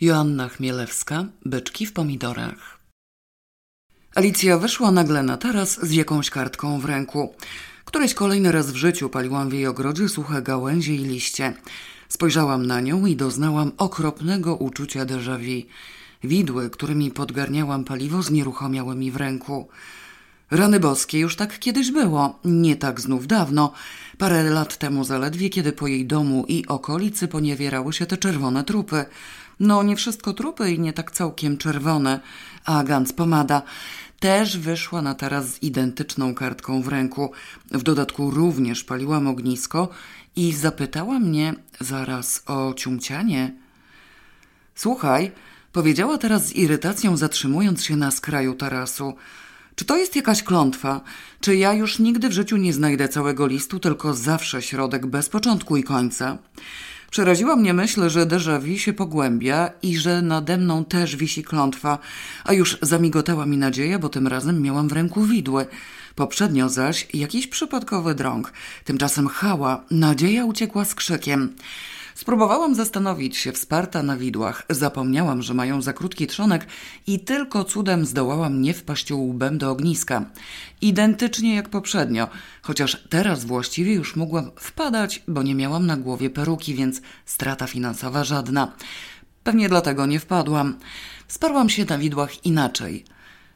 Joanna Chmielewska, byczki w pomidorach. Alicja wyszła nagle na taras z jakąś kartką w ręku. Któryś kolejny raz w życiu paliłam w jej ogrodzie suche gałęzie i liście. Spojrzałam na nią i doznałam okropnego uczucia déjà vu. Widły, którymi podgarniałam paliwo, znieruchomiały mi w ręku. Rany boskie, już tak kiedyś było, nie tak znów dawno, parę lat temu zaledwie, kiedy po jej domu i okolicy poniewierały się te czerwone trupy. No, nie wszystko trupy i nie tak całkiem czerwone, a Gans pomada też wyszła na taras z identyczną kartką w ręku. W dodatku również paliłam ognisko i zapytała mnie zaraz o ciumcianie. Słuchaj, powiedziała teraz z irytacją, zatrzymując się na skraju tarasu. Czy to jest jakaś klątwa? Czy ja już nigdy w życiu nie znajdę całego listu, tylko zawsze środek bez początku i końca? Przeraziła mnie myśl, że déjà się pogłębia i że nade mną też wisi klątwa, a już zamigotała mi nadzieja, bo tym razem miałam w ręku widły. Poprzednio zaś jakiś przypadkowy drąg. Tymczasem hała, nadzieja uciekła z krzykiem. Spróbowałam zastanowić się, wsparta na widłach. Zapomniałam, że mają za krótki trzonek i tylko cudem zdołałam nie wpaść łbem do ogniska. Identycznie jak poprzednio, chociaż teraz właściwie już mogłam wpadać, bo nie miałam na głowie peruki, więc strata finansowa żadna. Pewnie dlatego nie wpadłam. Sparłam się na widłach inaczej.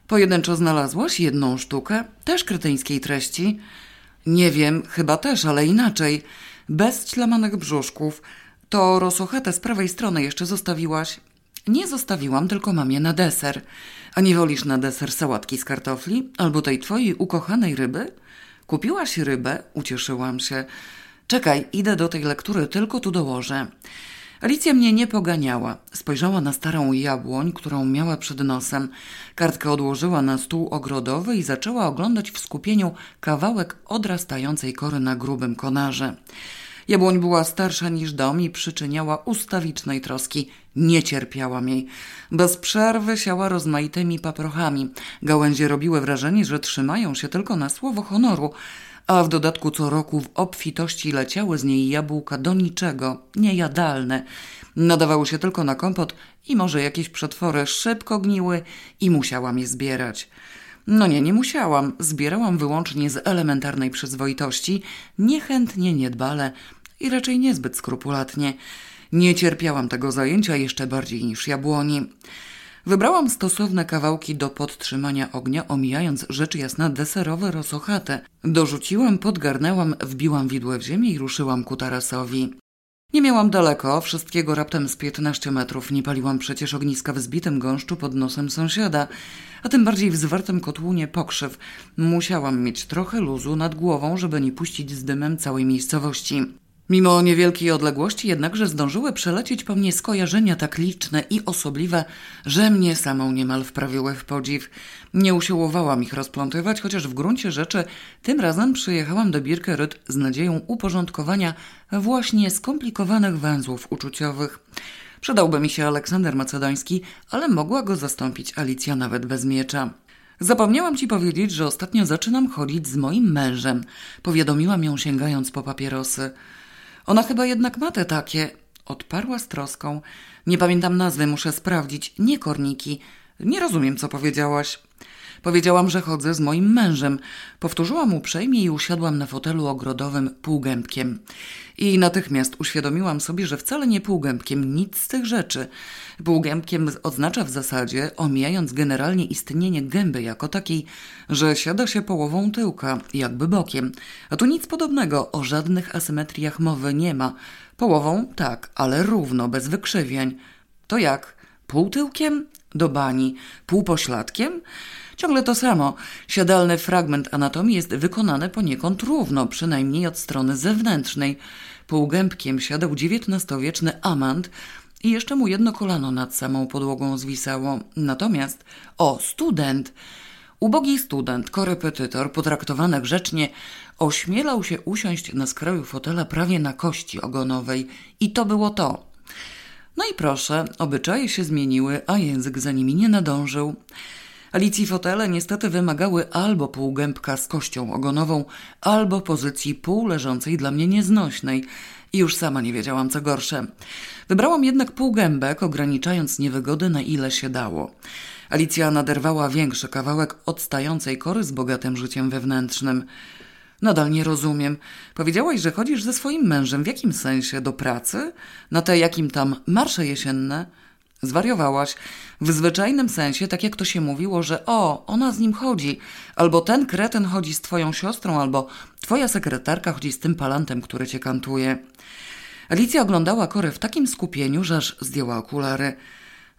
Pojedynczo znalazłaś jedną sztukę, też kretyńskiej treści? Nie wiem, chyba też, ale inaczej. Bez ślamanych brzuszków, to rosochetę z prawej strony jeszcze zostawiłaś? Nie zostawiłam, tylko mam je na deser. A nie wolisz na deser sałatki z kartofli? Albo tej twojej ukochanej ryby? Kupiłaś rybę? Ucieszyłam się. Czekaj, idę do tej lektury, tylko tu dołożę. Alicja mnie nie poganiała. Spojrzała na starą jabłoń, którą miała przed nosem. Kartkę odłożyła na stół ogrodowy i zaczęła oglądać w skupieniu kawałek odrastającej kory na grubym konarze. Jabłoń była starsza niż dom i przyczyniała ustawicznej troski. Nie cierpiałam jej. Bez przerwy siała rozmaitymi paprochami. Gałęzie robiły wrażenie, że trzymają się tylko na słowo honoru, a w dodatku co roku w obfitości leciały z niej jabłka do niczego, niejadalne. Nadawały się tylko na kompot i może jakieś przetwory szybko gniły i musiałam je zbierać. No nie, nie musiałam. Zbierałam wyłącznie z elementarnej przyzwoitości, niechętnie, niedbale i raczej niezbyt skrupulatnie. Nie cierpiałam tego zajęcia jeszcze bardziej niż jabłoni. Wybrałam stosowne kawałki do podtrzymania ognia, omijając rzecz jasna deserowe rosochate. Dorzuciłam, podgarnęłam, wbiłam widłę w ziemię i ruszyłam ku tarasowi. Nie miałam daleko, wszystkiego raptem z piętnaście metrów. Nie paliłam przecież ogniska w zbitym gąszczu pod nosem sąsiada, a tym bardziej w zwartym kotłunie pokrzyw. Musiałam mieć trochę luzu nad głową, żeby nie puścić z dymem całej miejscowości. Mimo niewielkiej odległości jednakże zdążyły przelecieć po mnie skojarzenia tak liczne i osobliwe, że mnie samą niemal wprawiły w podziw. Nie usiłowałam ich rozplątywać, chociaż w gruncie rzeczy tym razem przyjechałam do Birkerud z nadzieją uporządkowania właśnie skomplikowanych węzłów uczuciowych. Przydałby mi się Aleksander Macedoński, ale mogła go zastąpić Alicja nawet bez miecza. Zapomniałam ci powiedzieć, że ostatnio zaczynam chodzić z moim mężem. Powiadomiłam ją sięgając po papierosy. Ona chyba jednak ma te takie. Odparła z troską. Nie pamiętam nazwy, muszę sprawdzić. Nie korniki. Nie rozumiem, co powiedziałaś. Powiedziałam, że chodzę z moim mężem. Powtórzyłam uprzejmie i usiadłam na fotelu ogrodowym półgębkiem. I natychmiast uświadomiłam sobie, że wcale nie półgębkiem, nic z tych rzeczy. Półgębkiem oznacza w zasadzie, omijając generalnie istnienie gęby jako takiej, że siada się połową tyłka, jakby bokiem. A tu nic podobnego, o żadnych asymetriach mowy nie ma. Połową tak, ale równo, bez wykrzywień. To jak? Półtyłkiem? Do bani. Półpośladkiem? Ciągle to samo. Siadalny fragment anatomii jest wykonany poniekąd równo, przynajmniej od strony zewnętrznej. Półgębkiem siadał XIX-wieczny amant i jeszcze mu jedno kolano nad samą podłogą zwisało. Natomiast, o, student! Ubogi student, korepetytor, potraktowany grzecznie, ośmielał się usiąść na skraju fotela prawie na kości ogonowej. I to było to. No i proszę, obyczaje się zmieniły, a język za nimi nie nadążył. Alicji fotele niestety wymagały albo półgębka z kością ogonową, albo pozycji półleżącej dla mnie nieznośnej. i już sama nie wiedziałam co gorsze. Wybrałam jednak półgębek, ograniczając niewygody na ile się dało. Alicja naderwała większy kawałek odstającej kory z bogatym życiem wewnętrznym. Nadal nie rozumiem. Powiedziałaś, że chodzisz ze swoim mężem. W jakim sensie? Do pracy? Na te jakim tam marsze jesienne? Zwariowałaś. W zwyczajnym sensie, tak jak to się mówiło, że o, ona z nim chodzi, albo ten kretyn chodzi z twoją siostrą, albo twoja sekretarka chodzi z tym palantem, który cię kantuje. Alicja oglądała Korę w takim skupieniu, że aż zdjęła okulary.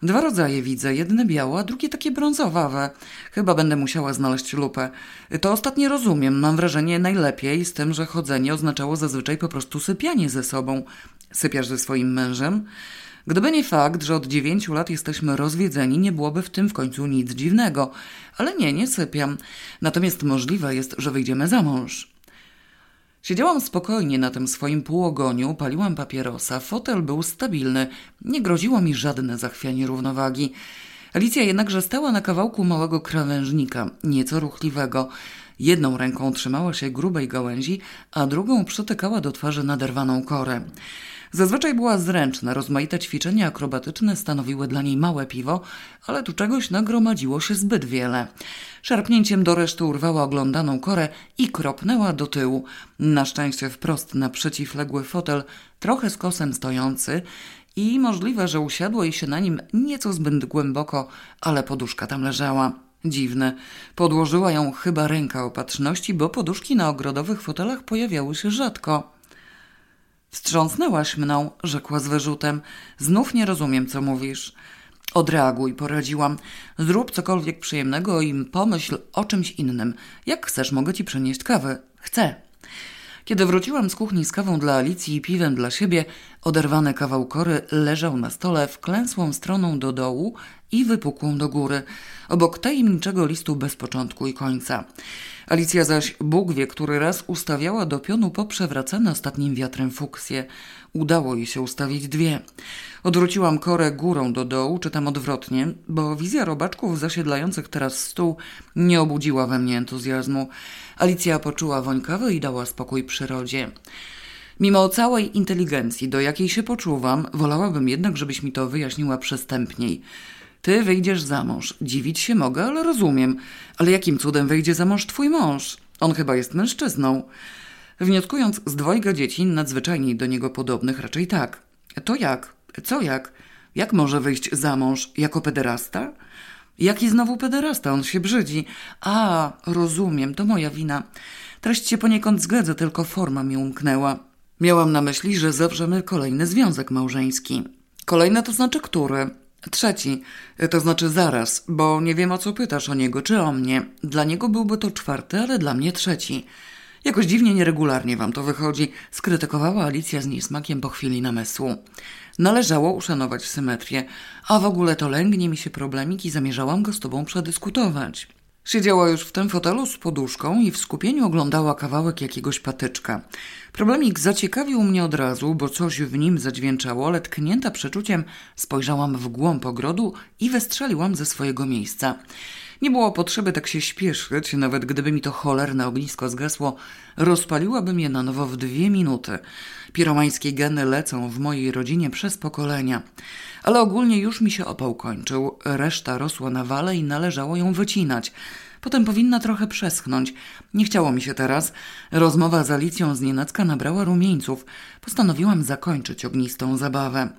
Dwa rodzaje widzę, jedne białe, a drugie takie brązowawe. Chyba będę musiała znaleźć lupę. To ostatnie rozumiem, mam wrażenie najlepiej z tym, że chodzenie oznaczało zazwyczaj po prostu sypianie ze sobą. Sypiasz ze swoim mężem? Gdyby nie fakt, że od dziewięciu lat jesteśmy rozwiedzeni, nie byłoby w tym w końcu nic dziwnego. Ale nie, nie sypiam. Natomiast możliwe jest, że wyjdziemy za mąż. Siedziałam spokojnie na tym swoim półogoniu, paliłam papierosa, fotel był stabilny, nie groziło mi żadne zachwianie równowagi. Alicja jednakże stała na kawałku małego krawężnika, nieco ruchliwego. Jedną ręką trzymała się grubej gałęzi, a drugą przytykała do twarzy naderwaną korę. Zazwyczaj była zręczna, rozmaite ćwiczenia akrobatyczne stanowiły dla niej małe piwo, ale tu czegoś nagromadziło się zbyt wiele. Szarpnięciem do reszty urwała oglądaną korę i kropnęła do tyłu. Na szczęście wprost na przeciwległy fotel, trochę z kosem stojący i możliwe, że usiadło jej się na nim nieco zbyt głęboko, ale poduszka tam leżała. Dziwne. Podłożyła ją chyba ręka opatrzności, bo poduszki na ogrodowych fotelach pojawiały się rzadko. Wstrząsnęłaś mną, rzekła z wyrzutem. Znów nie rozumiem, co mówisz. Odreaguj, poradziłam. Zrób cokolwiek przyjemnego i pomyśl o czymś innym. Jak chcesz, mogę ci przynieść kawę. Chcę. Kiedy wróciłam z kuchni z kawą dla Alicji i piwem dla siebie, oderwany kawał kory leżał na stole wklęsłą stroną do dołu i wypukłą do góry, obok tajemniczego listu bez początku i końca. Alicja zaś Bóg wie, który raz ustawiała do pionu poprzewracane ostatnim wiatrem fuksje. Udało jej się ustawić dwie. Odwróciłam korę górą do dołu, czy tam odwrotnie, bo wizja robaczków zasiedlających teraz stół nie obudziła we mnie entuzjazmu. Alicja poczuła woń kawy i dała spokój przyrodzie. Mimo całej inteligencji, do jakiej się poczuwam, wolałabym jednak, żebyś mi to wyjaśniła przestępniej. Ty wyjdziesz za mąż. Dziwić się mogę, ale rozumiem. Ale jakim cudem wyjdzie za mąż twój mąż? On chyba jest mężczyzną. Wnioskując z dwojga dzieci, nadzwyczajnie do niego podobnych, raczej tak. To jak? Co jak? Jak może wyjść za mąż? Jako pederasta? Jaki znowu pederasta? On się brzydzi. A, rozumiem, to moja wina. Treść się poniekąd zgadza, tylko forma mi umknęła. Miałam na myśli, że zawrzemy kolejny związek małżeński. Kolejny to znaczy który? Trzeci, to znaczy zaraz, bo nie wiem o co pytasz o niego czy o mnie. Dla niego byłby to czwarty, ale dla mnie trzeci. Jakoś dziwnie nieregularnie wam to wychodzi, skrytykowała Alicja z niesmakiem po chwili namysłu. Należało uszanować symetrię, a w ogóle to lęgnie mi się problemik i zamierzałam go z tobą przedyskutować. Siedziała już w tym fotelu z poduszką i w skupieniu oglądała kawałek jakiegoś patyczka. Problemik zaciekawił mnie od razu, bo coś w nim zadźwięczało, ale tknięta przeczuciem spojrzałam w głąb ogrodu i wystrzeliłam ze swojego miejsca. Nie było potrzeby tak się śpieszyć, nawet gdyby mi to cholerne ognisko zgasło, rozpaliłabym je na nowo w dwie minuty. Piromańskie geny lecą w mojej rodzinie przez pokolenia. Ale ogólnie już mi się opał kończył, reszta rosła na wale i należało ją wycinać. Potem powinna trochę przeschnąć. Nie chciało mi się teraz. Rozmowa z Alicją z nienacka nabrała rumieńców. Postanowiłam zakończyć ognistą zabawę.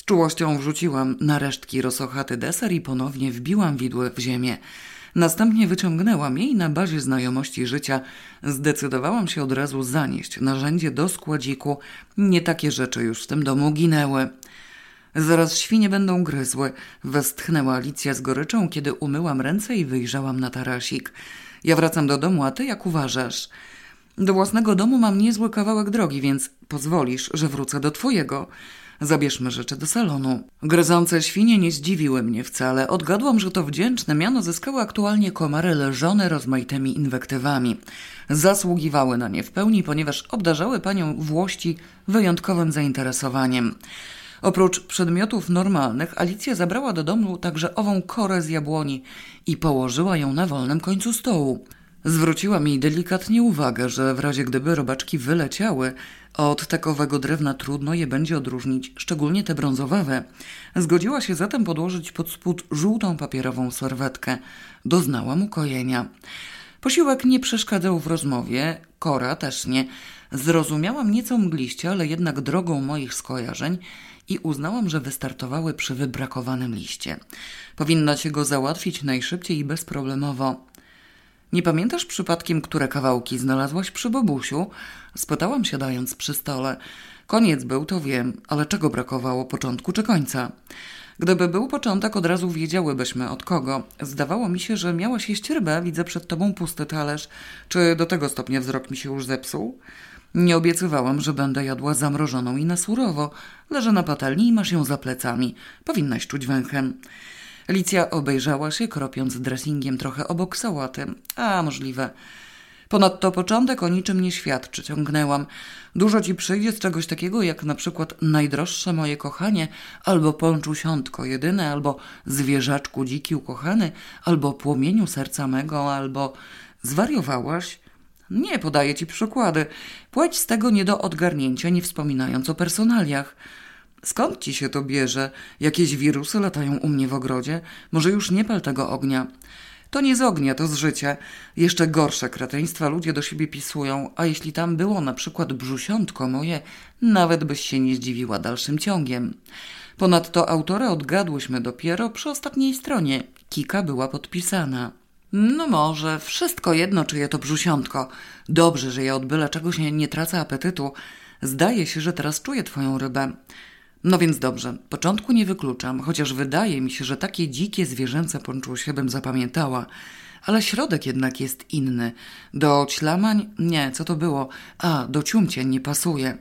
Z czułością wrzuciłam na resztki rosochaty deser i ponownie wbiłam widły w ziemię. Następnie wyciągnęłam je i na bazie znajomości życia zdecydowałam się od razu zanieść narzędzie do składziku. Nie takie rzeczy już w tym domu ginęły. Zaraz świnie będą gryzły, westchnęła Alicja z goryczą, kiedy umyłam ręce i wyjrzałam na tarasik. Ja wracam do domu, a ty jak uważasz? Do własnego domu mam niezły kawałek drogi, więc pozwolisz, że wrócę do twojego. Zabierzmy rzeczy do salonu. Gryzące świnie nie zdziwiły mnie wcale. Odgadłam, że to wdzięczne miano zyskały aktualnie komary leżone rozmaitymi inwektywami. Zasługiwały na nie w pełni, ponieważ obdarzały panią Włości wyjątkowym zainteresowaniem. Oprócz przedmiotów normalnych, Alicja zabrała do domu także ową korę z jabłoni i położyła ją na wolnym końcu stołu. Zwróciła mi delikatnie uwagę, że w razie gdyby robaczki wyleciały, Od takowego drewna trudno je będzie odróżnić, szczególnie te brązowawe. Zgodziła się zatem podłożyć pod spód żółtą papierową serwetkę. Doznałam ukojenia. Posiłek nie przeszkadzał w rozmowie, kora też nie. Zrozumiałam nieco mgliście, ale jednak drogą moich skojarzeń i uznałam, że wystartowały przy wybrakowanym liście. Powinna się go załatwić najszybciej i bezproblemowo. Nie pamiętasz przypadkiem, które kawałki znalazłaś przy Bobusiu? Spytałam siadając przy stole. Koniec był, to wiem, ale czego brakowało, początku czy końca? Gdyby był początek, od razu wiedziałybyśmy od kogo. Zdawało mi się, że miałaś jeść rybę, widzę przed tobą pusty talerz. Czy do tego stopnia wzrok mi się już zepsuł? Nie obiecywałam, że będę jadła zamrożoną i na surowo. Leżę na patelni i masz ją za plecami. Powinnaś czuć węchem. Alicja obejrzała się, kropiąc dressingiem trochę obok sałaty. A, możliwe. Ponadto początek o niczym nie świadczy, ciągnęłam. Dużo ci przyjdzie z czegoś takiego jak na przykład najdroższe moje kochanie, albo pączusiątko jedyne, albo zwierzaczku dziki ukochany, albo płomieniu serca mego, albo zwariowałaś? Nie, podaję ci przykłady. Płeć z tego nie do odgarnięcia, nie wspominając o personaliach. Skąd ci się to bierze? Jakieś wirusy latają u mnie w ogrodzie? Może już nie pal tego ognia. To nie z ognia, to z życia. Jeszcze gorsze kreteństwa ludzie do siebie pisują, a jeśli tam było na przykład brzusiątko moje, nawet byś się nie zdziwiła dalszym ciągiem. Ponadto autora odgadłyśmy dopiero przy ostatniej stronie. Kika była podpisana. No może, wszystko jedno, czyje to brzusiątko. Dobrze, że ja od byle czego się nie tracę apetytu. Zdaje się, że teraz czuję twoją rybę. No więc dobrze, początku nie wykluczam, chociaż wydaje mi się, że takie dzikie zwierzęce ponczusie bym zapamiętała. Ale środek jednak jest inny. Do ćlamań? Nie, co to było? A, do ciumcień nie pasuje.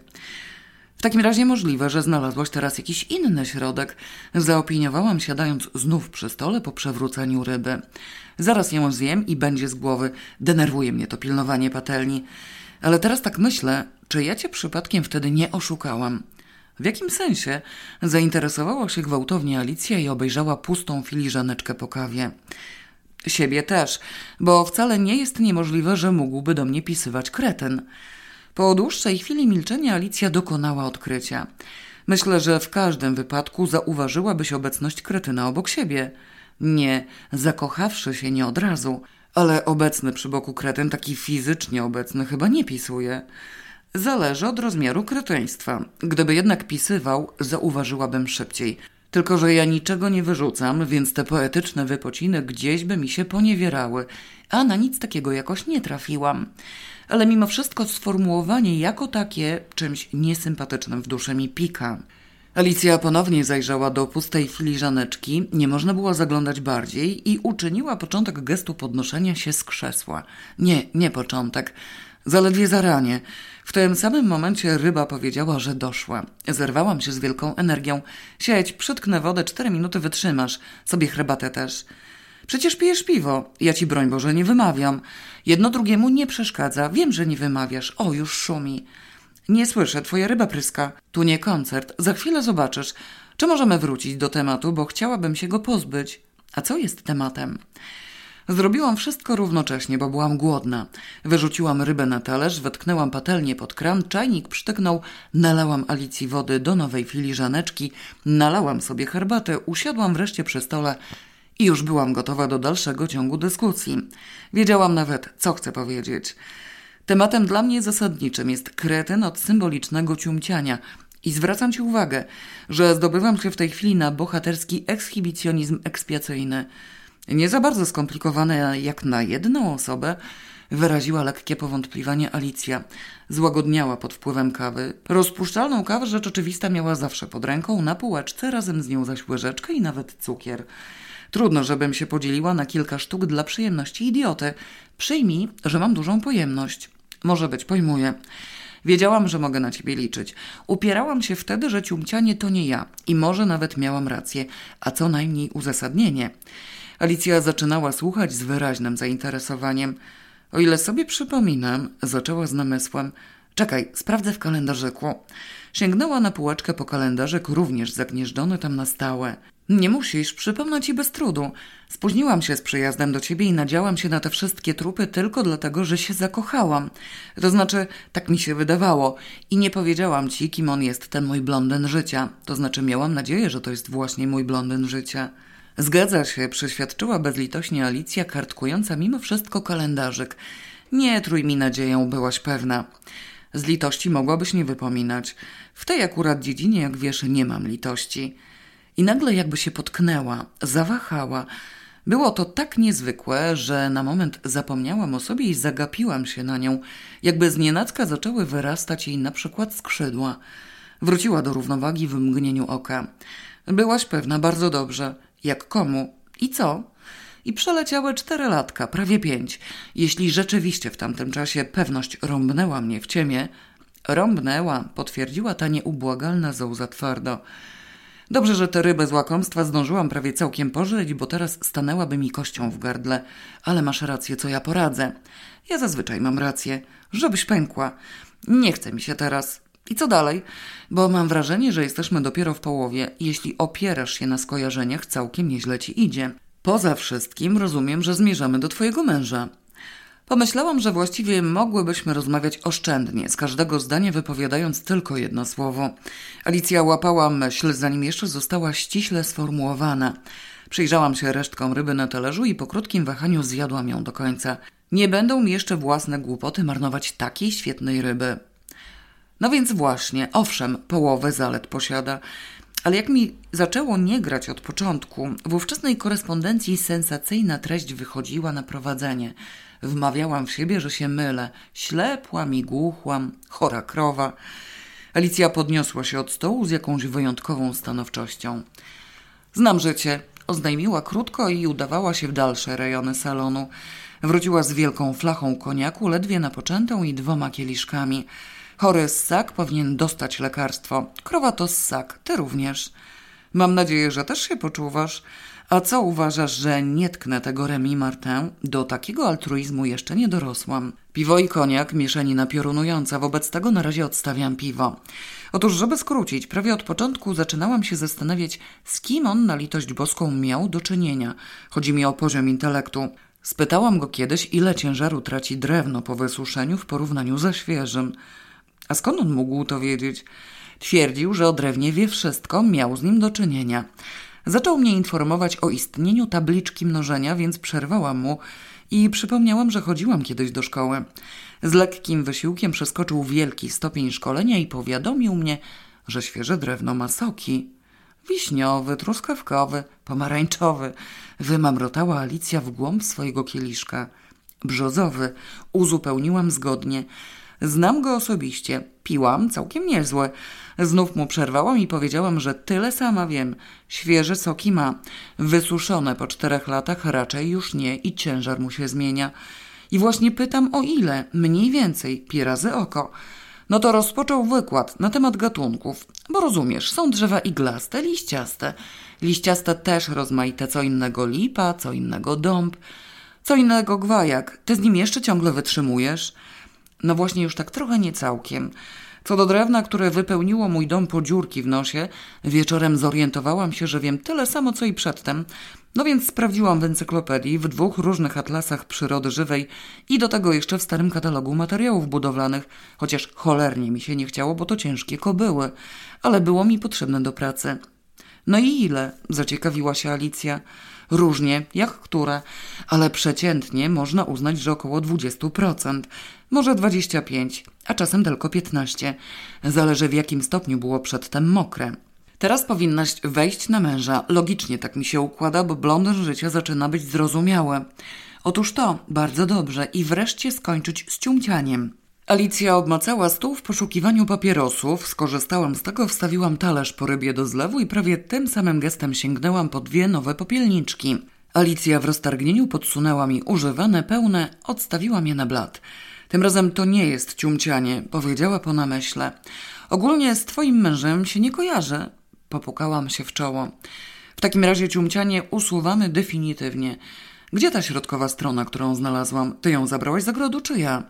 W takim razie możliwe, że znalazłaś teraz jakiś inny środek. Zaopiniowałam siadając znów przy stole po przewróceniu ryby. Zaraz ją zjem i będzie z głowy. Denerwuje mnie to pilnowanie patelni. Ale teraz tak myślę, czy ja cię przypadkiem wtedy nie oszukałam? W jakim sensie? Zainteresowała się gwałtownie Alicja i obejrzała pustą filiżaneczkę po kawie. Siebie też, bo wcale nie jest niemożliwe, że mógłby do mnie pisywać kretyn. Po dłuższej chwili milczenia Alicja dokonała odkrycia. Myślę, że w każdym wypadku zauważyłabyś obecność kretyna obok siebie. Nie, zakochawszy się nie od razu, ale obecny przy boku kretyn, taki fizycznie obecny, chyba nie pisuje. Zależy od rozmiaru kretyństwa. Gdyby jednak pisywał, zauważyłabym szybciej. Tylko, że ja niczego nie wyrzucam, więc te poetyczne wypociny gdzieś by mi się poniewierały, a na nic takiego jakoś nie trafiłam. Ale mimo wszystko sformułowanie jako takie czymś niesympatycznym w duszy mi pika. Alicja ponownie zajrzała do pustej filiżaneczki, nie można było zaglądać bardziej i uczyniła początek gestu podnoszenia się z krzesła. Nie, nie początek. Zaledwie zaranie. W tym samym momencie ryba powiedziała, że doszła. Zerwałam się z wielką energią. Siedź, przytknę wodę, cztery minuty wytrzymasz. Sobie herbatę też. Przecież pijesz piwo. Ja ci broń Boże nie wymawiam. Jedno drugiemu nie przeszkadza. Wiem, że nie wymawiasz. O, już szumi. Nie słyszę, twoja ryba pryska. Tu nie koncert. Za chwilę zobaczysz. Czy możemy wrócić do tematu, bo chciałabym się go pozbyć. A co jest tematem? Zrobiłam wszystko równocześnie, bo byłam głodna. Wyrzuciłam rybę na talerz, wetknęłam patelnię pod kran, czajnik przytyknął, nalałam Alicji wody do nowej filiżaneczki, nalałam sobie herbatę, usiadłam wreszcie przy stole i już byłam gotowa do dalszego ciągu dyskusji. Wiedziałam nawet, co chcę powiedzieć. Tematem dla mnie zasadniczym jest kretyn od symbolicznego ciumciania. I zwracam Ci uwagę, że zdobywam się w tej chwili na bohaterski ekshibicjonizm ekspiacyjny – nie za bardzo skomplikowane jak na jedną osobę, wyraziła lekkie powątpiewanie Alicja. Złagodniała pod wpływem kawy. Rozpuszczalną kawę rzecz oczywista miała zawsze pod ręką, na półeczce, razem z nią zaś łyżeczkę i nawet cukier. Trudno, żebym się podzieliła na kilka sztuk dla przyjemności idioty. Przyjmij, że mam dużą pojemność. Może być, pojmuję. Wiedziałam, że mogę na ciebie liczyć. Upierałam się wtedy, że ciumcianie to nie ja i może nawet miałam rację, a co najmniej uzasadnienie. Alicja zaczynała słuchać z wyraźnym zainteresowaniem. O ile sobie przypominam, zaczęła z namysłem. Czekaj, sprawdzę w kalendarzyku. Sięgnęła na półeczkę po kalendarzyk, również zagnieżdżony tam na stałe. Nie musisz, przypomnę ci bez trudu. Spóźniłam się z przyjazdem do ciebie i nadziałam się na te wszystkie trupy tylko dlatego, że się zakochałam. To znaczy, tak mi się wydawało. I nie powiedziałam ci, kim on jest, ten mój blondyn życia. To znaczy, miałam nadzieję, że to jest właśnie mój blondyn życia. Zgadza się, przeświadczyła bezlitośnie Alicja, kartkująca mimo wszystko kalendarzyk. Nie trój mi nadzieją, byłaś pewna. Z litości mogłabyś nie wypominać. W tej akurat dziedzinie, jak wiesz, nie mam litości. I nagle jakby się potknęła, zawahała. Było to tak niezwykłe, że na moment zapomniałam o sobie i zagapiłam się na nią, jakby z nienacka zaczęły wyrastać jej na przykład skrzydła. Wróciła do równowagi w mgnieniu oka. Byłaś pewna bardzo dobrze. Jak komu? I co? I przeleciały cztery latka, prawie pięć. Jeśli rzeczywiście w tamtym czasie pewność rąbnęła mnie w ciemię, rąbnęła, potwierdziła ta nieubłagalna zołza twardo. Dobrze, że te ryby z łakomstwa zdążyłam prawie całkiem pożyć, bo teraz stanęłaby mi kością w gardle. Ale masz rację, co ja poradzę. Ja zazwyczaj mam rację. Żebyś pękła. Nie chce mi się teraz. I co dalej? Bo mam wrażenie, że jesteśmy dopiero w połowie. Jeśli opierasz się na skojarzeniach, całkiem nieźle ci idzie. Poza wszystkim rozumiem, że zmierzamy do twojego męża. Pomyślałam, że właściwie mogłybyśmy rozmawiać oszczędnie, z każdego zdania wypowiadając tylko jedno słowo. Alicja łapała myśl, zanim jeszcze została ściśle sformułowana. Przyjrzałam się resztkom ryby na talerzu i po krótkim wahaniu zjadłam ją do końca. Nie będą mi jeszcze własne głupoty marnować takiej świetnej ryby. No więc właśnie, owszem, połowę zalet posiada. Ale jak mi zaczęło nie grać od początku, w ówczesnej korespondencji sensacyjna treść wychodziła na prowadzenie. Wmawiałam w siebie, że się mylę. Ślepłam i głuchłam, chora krowa. Alicja podniosła się od stołu z jakąś wyjątkową stanowczością. Znam życie, oznajmiła krótko i udawała się w dalsze rejony salonu. Wróciła z wielką flachą koniaku, ledwie napoczętą i dwoma kieliszkami. Chory ssak powinien dostać lekarstwo. Krowa to ssak, ty również. Mam nadzieję, że też się poczuwasz. A co uważasz, że nie tknę tego Remi Martin? Do takiego altruizmu jeszcze nie dorosłam. Piwo i koniak, mieszanina piorunująca, wobec tego na razie odstawiam piwo. Otóż, żeby skrócić, prawie od początku zaczynałam się zastanawiać, z kim on na litość boską miał do czynienia. Chodzi mi o poziom intelektu. Spytałam go kiedyś, ile ciężaru traci drewno po wysuszeniu w porównaniu ze świeżym. A skąd on mógł to wiedzieć? Twierdził, że o drewnie wie wszystko, miał z nim do czynienia. Zaczął mnie informować o istnieniu tabliczki mnożenia, więc przerwałam mu i przypomniałam, że chodziłam kiedyś do szkoły. Z lekkim wysiłkiem przeskoczył wielki stopień szkolenia i powiadomił mnie, że świeże drewno ma soki. Wiśniowy, truskawkowy, pomarańczowy. Wymamrotała Alicja w głąb swojego kieliszka. Brzozowy. Uzupełniłam zgodnie. Znam go osobiście. Piłam, całkiem niezłe. Znów mu przerwałam i powiedziałam, że tyle sama wiem. Świeże soki ma. Wysuszone po czterech latach raczej już nie i ciężar mu się zmienia. I właśnie pytam o ile, mniej więcej, pi razy oko. No to rozpoczął wykład na temat gatunków, bo rozumiesz, są drzewa iglaste, liściaste. Liściaste też rozmaite, co innego lipa, co innego dąb, co innego gwajak. Ty z nim jeszcze ciągle wytrzymujesz? No właśnie już tak trochę nie całkiem. Co do drewna, które wypełniło mój dom po dziurki w nosie, wieczorem zorientowałam się, że wiem tyle samo co i przedtem. No więc sprawdziłam w encyklopedii, w dwóch różnych atlasach przyrody żywej i do tego jeszcze w starym katalogu materiałów budowlanych, chociaż cholernie mi się nie chciało, bo to ciężkie kobyły, ale było mi potrzebne do pracy. No i ile? zaciekawiła się Alicja. Różnie, jak które, ale przeciętnie można uznać, że około 20%, może 25%, a czasem tylko 15%. Zależy w jakim stopniu było przedtem mokre. Teraz powinnaś wejść na męża. Logicznie tak mi się układa, bo blondyn życia zaczyna być zrozumiałe. Otóż to, bardzo dobrze i wreszcie skończyć z ciumcianiem. Alicja obmacała stół w poszukiwaniu papierosów. Skorzystałam z tego, wstawiłam talerz po rybie do zlewu i prawie tym samym gestem sięgnęłam po dwie nowe popielniczki. Alicja w roztargnieniu podsunęła mi używane, pełne, odstawiła je na blat. Tym razem to nie jest ciumcianie, powiedziała po namyśle. Ogólnie z twoim mężem się nie kojarzę. Popukałam się w czoło. W takim razie ciumcianie usuwamy definitywnie. Gdzie ta środkowa strona, którą znalazłam? Ty ją zabrałaś z ogrodu, czy ja?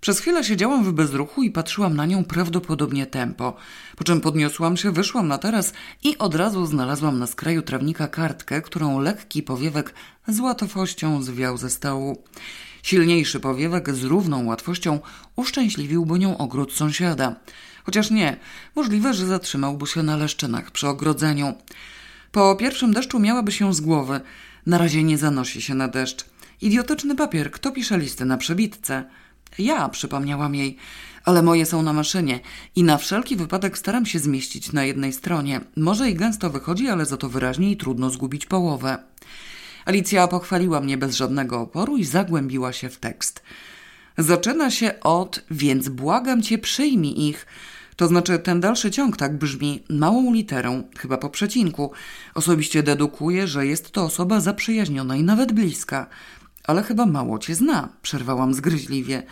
Przez chwilę siedziałam w bezruchu i patrzyłam na nią prawdopodobnie tempo, po czym podniosłam się, wyszłam na taras i od razu znalazłam na skraju trawnika kartkę, którą lekki powiewek z łatwością zwiał ze stołu. Silniejszy powiewek z równą łatwością uszczęśliwiłby nią ogród sąsiada. Chociaż nie, możliwe, że zatrzymałby się na leszczynach przy ogrodzeniu. Po pierwszym deszczu miałaby się z głowy. Na razie nie zanosi się na deszcz. Idiotyczny papier, kto pisze listy na przebitce? Ja, przypomniałam jej, ale moje są na maszynie i na wszelki wypadek staram się zmieścić na jednej stronie. Może i gęsto wychodzi, ale za to wyraźnie i trudno zgubić połowę. Alicja pochwaliła mnie bez żadnego oporu i zagłębiła się w tekst. Zaczyna się od, więc błagam cię, przyjmij ich. To znaczy, ten dalszy ciąg tak brzmi małą literą, chyba po przecinku. Osobiście dedukuję, że jest to osoba zaprzyjaźniona i nawet bliska. Ale chyba mało cię zna, przerwałam zgryźliwie.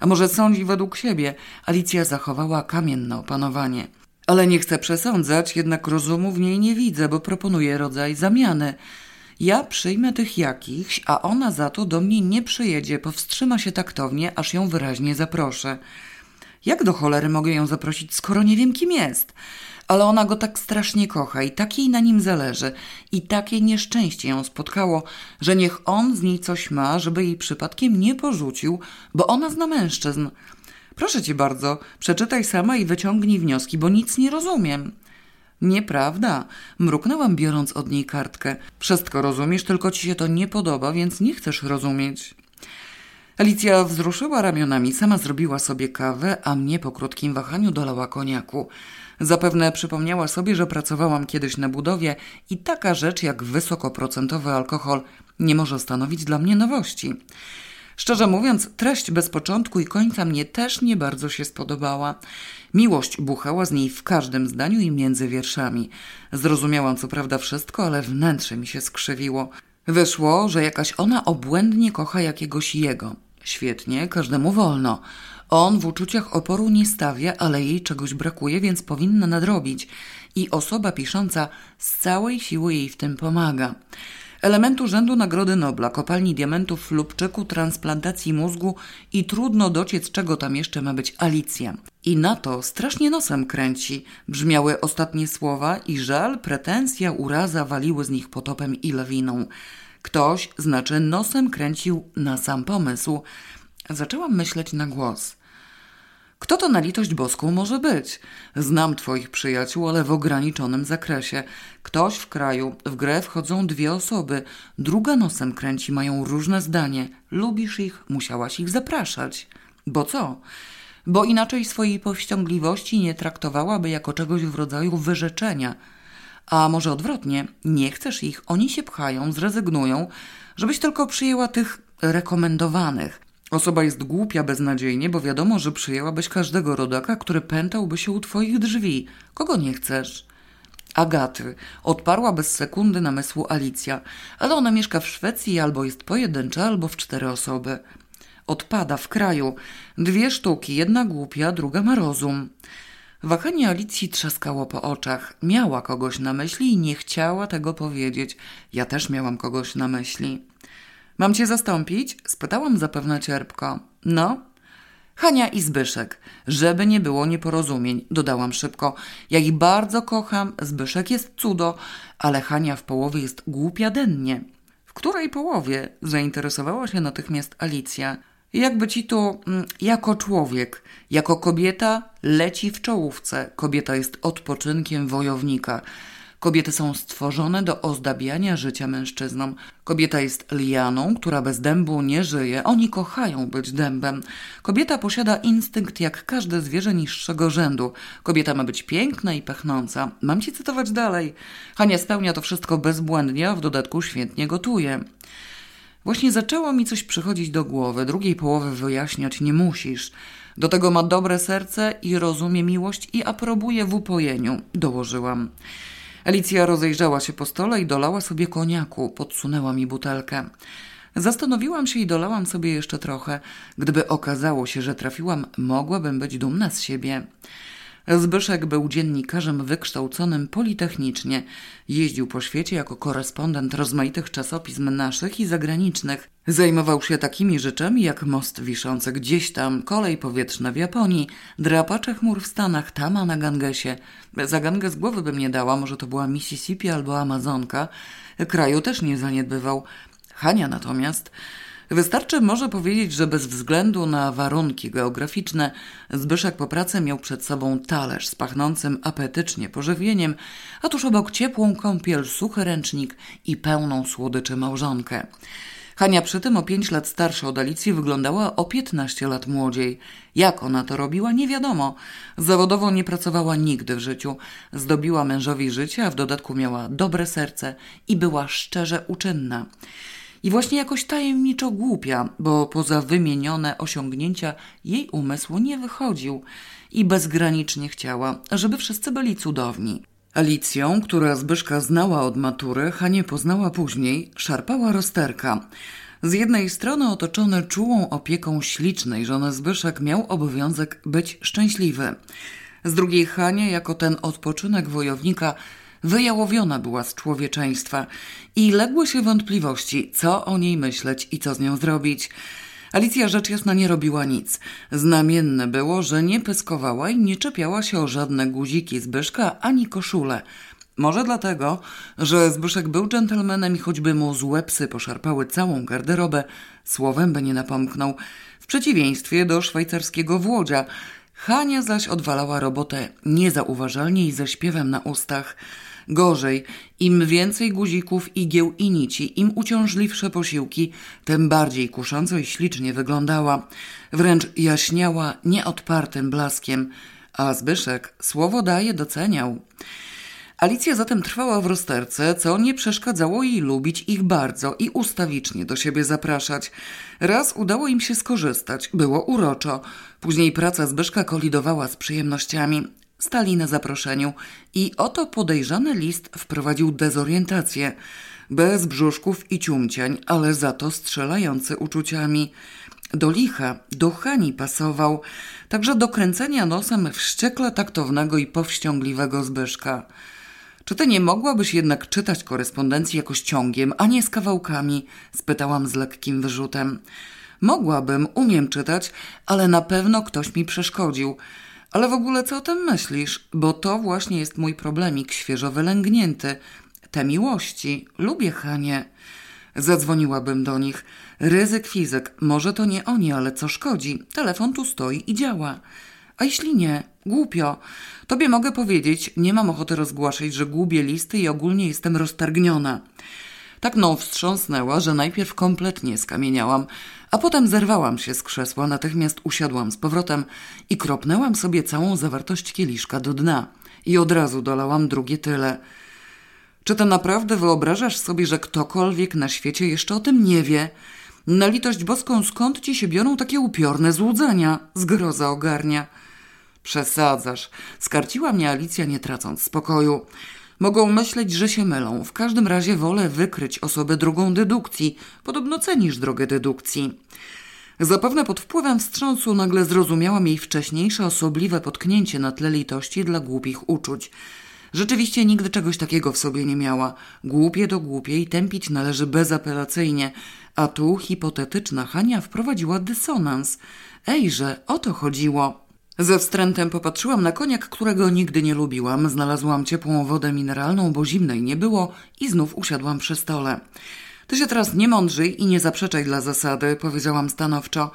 A może sądzi według siebie? Alicja zachowała kamienne opanowanie. Ale nie chcę przesądzać, jednak rozumu w niej nie widzę, bo proponuje rodzaj zamiany. Ja przyjmę tych jakichś, a ona za to do mnie nie przyjedzie, powstrzyma się taktownie, aż ją wyraźnie zaproszę. Jak do cholery mogę ją zaprosić, skoro nie wiem, kim jest? Ale ona go tak strasznie kocha i tak jej na nim zależy i takie nieszczęście ją spotkało, że niech on z niej coś ma, żeby jej przypadkiem nie porzucił, bo ona zna mężczyzn. Proszę cię bardzo, przeczytaj sama i wyciągnij wnioski, bo nic nie rozumiem. Nieprawda, mruknęłam biorąc od niej kartkę. Wszystko rozumiesz, tylko ci się to nie podoba, więc nie chcesz rozumieć. Alicja wzruszyła ramionami, sama zrobiła sobie kawę, a mnie po krótkim wahaniu dolała koniaku. Zapewne przypomniała sobie, że pracowałam kiedyś na budowie i taka rzecz jak wysokoprocentowy alkohol nie może stanowić dla mnie nowości. Szczerze mówiąc, treść bez początku i końca mnie też nie bardzo się spodobała. Miłość buchała z niej w każdym zdaniu i między wierszami. Zrozumiałam co prawda wszystko, ale wnętrze mi się skrzywiło. Wyszło, że jakaś ona obłędnie kocha jakiegoś jego. Świetnie, każdemu wolno. On w uczuciach oporu nie stawia, ale jej czegoś brakuje, więc powinna nadrobić. I osoba pisząca z całej siły jej w tym pomaga. Elementu rzędu Nagrody Nobla, kopalni diamentów lub czeku transplantacji mózgu i trudno dociec, czego tam jeszcze ma być Alicja. I na to strasznie nosem kręci. Brzmiały ostatnie słowa i żal, pretensja, uraza waliły z nich potopem i lawiną. Ktoś, znaczy nosem kręcił na sam pomysł. Zaczęłam myśleć na głos. Kto to na litość boską może być? Znam twoich przyjaciół, ale w ograniczonym zakresie. Ktoś w kraju, w grę wchodzą dwie osoby, druga nosem kręci, mają różne zdanie. Lubisz ich, musiałaś ich zapraszać. Bo co? Bo inaczej swojej powściągliwości nie traktowałaby jako czegoś w rodzaju wyrzeczenia. A może odwrotnie, nie chcesz ich, oni się pchają, zrezygnują, żebyś tylko przyjęła tych rekomendowanych. Osoba jest głupia beznadziejnie, bo wiadomo, że przyjęłabyś każdego rodaka, który pętałby się u twoich drzwi. Kogo nie chcesz? Agaty. Odparła bez sekundy namysłu Alicja, ale ona mieszka w Szwecji albo jest pojedyncza, albo w cztery osoby. Odpada w kraju. Dwie sztuki, jedna głupia, druga ma rozum. Wahanie Alicji trzaskało po oczach. Miała kogoś na myśli i nie chciała tego powiedzieć. Ja też miałam kogoś na myśli. Mam cię zastąpić? spytałam zapewne cierpko. No? Hania i Zbyszek. Żeby nie było nieporozumień, dodałam szybko. Ja ich bardzo kocham, Zbyszek jest cudo, ale Hania w połowie jest głupia dennie. W której połowie? zainteresowała się natychmiast Alicja. Jakby ci to mm, jako człowiek, jako kobieta leci w czołówce. Kobieta jest odpoczynkiem wojownika. Kobiety są stworzone do ozdabiania życia mężczyznom. Kobieta jest lianą, która bez dębu nie żyje. Oni kochają być dębem. Kobieta posiada instynkt jak każde zwierzę niższego rzędu. Kobieta ma być piękna i pachnąca. Mam ci cytować dalej. Hania spełnia to wszystko bezbłędnie, a w dodatku świetnie gotuje. Właśnie zaczęło mi coś przychodzić do głowy. Drugiej połowy wyjaśniać nie musisz. Do tego ma dobre serce i rozumie miłość i aprobuje w upojeniu, dołożyłam. Alicja rozejrzała się po stole i dolała sobie koniaku, podsunęła mi butelkę. Zastanowiłam się i dolałam sobie jeszcze trochę. Gdyby okazało się, że trafiłam, mogłabym być dumna z siebie. Zbyszek był dziennikarzem wykształconym politechnicznie. Jeździł po świecie jako korespondent rozmaitych czasopism naszych i zagranicznych. Zajmował się takimi rzeczami jak most wiszący gdzieś tam, kolej powietrzna w Japonii, drapacze chmur w Stanach, tama na Gangesie. Za Ganges głowy bym nie dała, może to była Mississippi albo Amazonka. Kraju też nie zaniedbywał. Hania natomiast... Wystarczy może powiedzieć, że bez względu na warunki geograficzne Zbyszek po pracy miał przed sobą talerz z pachnącym apetycznie pożywieniem, a tuż obok ciepłą kąpiel, suchy ręcznik i pełną słodyczy małżonkę. Hania przy tym o pięć lat starsza od Alicji wyglądała o piętnaście lat młodziej. Jak ona to robiła, nie wiadomo. Zawodowo nie pracowała nigdy w życiu. Zdobiła mężowi życie, a w dodatku miała dobre serce i była szczerze uczynna. I właśnie jakoś tajemniczo głupia, bo poza wymienione osiągnięcia jej umysł nie wychodził i bezgranicznie chciała, żeby wszyscy byli cudowni. Alicją, która Zbyszka znała od matury, Hanie poznała później, szarpała rozterka. Z jednej strony otoczony czułą opieką ślicznej żony Zbyszek miał obowiązek być szczęśliwy. Z drugiej Hania, jako ten odpoczynek wojownika, wyjałowiona była z człowieczeństwa i legły się wątpliwości, co o niej myśleć i co z nią zrobić. Alicja rzecz jasna nie robiła nic. Znamienne było, że nie pyskowała i nie czepiała się o żadne guziki Zbyszka ani koszule. Może dlatego, że Zbyszek był dżentelmenem i choćby mu złe psy poszarpały całą garderobę, słowem by nie napomknął. W przeciwieństwie do szwajcarskiego Włodzia. Hania zaś odwalała robotę niezauważalnie i ze śpiewem na ustach. Gorzej, im więcej guzików, igieł i nici, im uciążliwsze posiłki, tym bardziej kusząco i ślicznie wyglądała. Wręcz jaśniała nieodpartym blaskiem, a Zbyszek słowo daje doceniał. Alicja zatem trwała w rozterce, co nie przeszkadzało jej lubić ich bardzo i ustawicznie do siebie zapraszać. Raz udało im się skorzystać, było uroczo. Później praca Zbyszka kolidowała z przyjemnościami. Stali na zaproszeniu i oto podejrzany list wprowadził dezorientację. Bez brzuszków i ciumciań, ale za to strzelający uczuciami. Do licha, do Hani pasował, także do kręcenia nosem wściekle taktownego i powściągliwego Zbyszka. Czy ty nie mogłabyś jednak czytać korespondencji jakoś ciągiem, a nie z kawałkami? spytałam z lekkim wyrzutem. Mogłabym, umiem czytać, ale na pewno ktoś mi przeszkodził. Ale w ogóle co o tym myślisz? Bo to właśnie jest mój problemik świeżo wylęgnięty. Te miłości. Lubię Hanie. Zadzwoniłabym do nich. Ryzyk fizyk. Może to nie oni, ale co szkodzi? Telefon tu stoi i działa. A jeśli nie? Głupio. Tobie mogę powiedzieć, nie mam ochoty rozgłaszać, że gubię listy i ogólnie jestem roztargniona. Tak mną wstrząsnęła, że najpierw kompletnie skamieniałam, a potem zerwałam się z krzesła, natychmiast usiadłam z powrotem i kropnęłam sobie całą zawartość kieliszka do dna. I od razu dolałam drugie tyle. Czy to naprawdę wyobrażasz sobie, że ktokolwiek na świecie jeszcze o tym nie wie? Na litość boską, skąd ci się biorą takie upiorne złudzenia? Zgroza ogarnia. Przesadzasz. Skarciła mnie Alicja, nie tracąc spokoju. Mogą myśleć, że się mylą. W każdym razie wolę wykryć osobę drogą dedukcji. Podobno cenisz drogę dedukcji. Zapewne pod wpływem wstrząsu nagle zrozumiałam jej wcześniejsze osobliwe potknięcie na tle litości dla głupich uczuć. Rzeczywiście nigdy czegoś takiego w sobie nie miała. Głupie do głupiej tępić należy bezapelacyjnie, a tu hipotetyczna Hania wprowadziła dysonans. Ejże, o to chodziło. Ze wstrętem popatrzyłam na koniak, którego nigdy nie lubiłam. Znalazłam ciepłą wodę mineralną, bo zimnej nie było i znów usiadłam przy stole. Ty się teraz nie mądrzyj i nie zaprzeczaj dla zasady, powiedziałam stanowczo.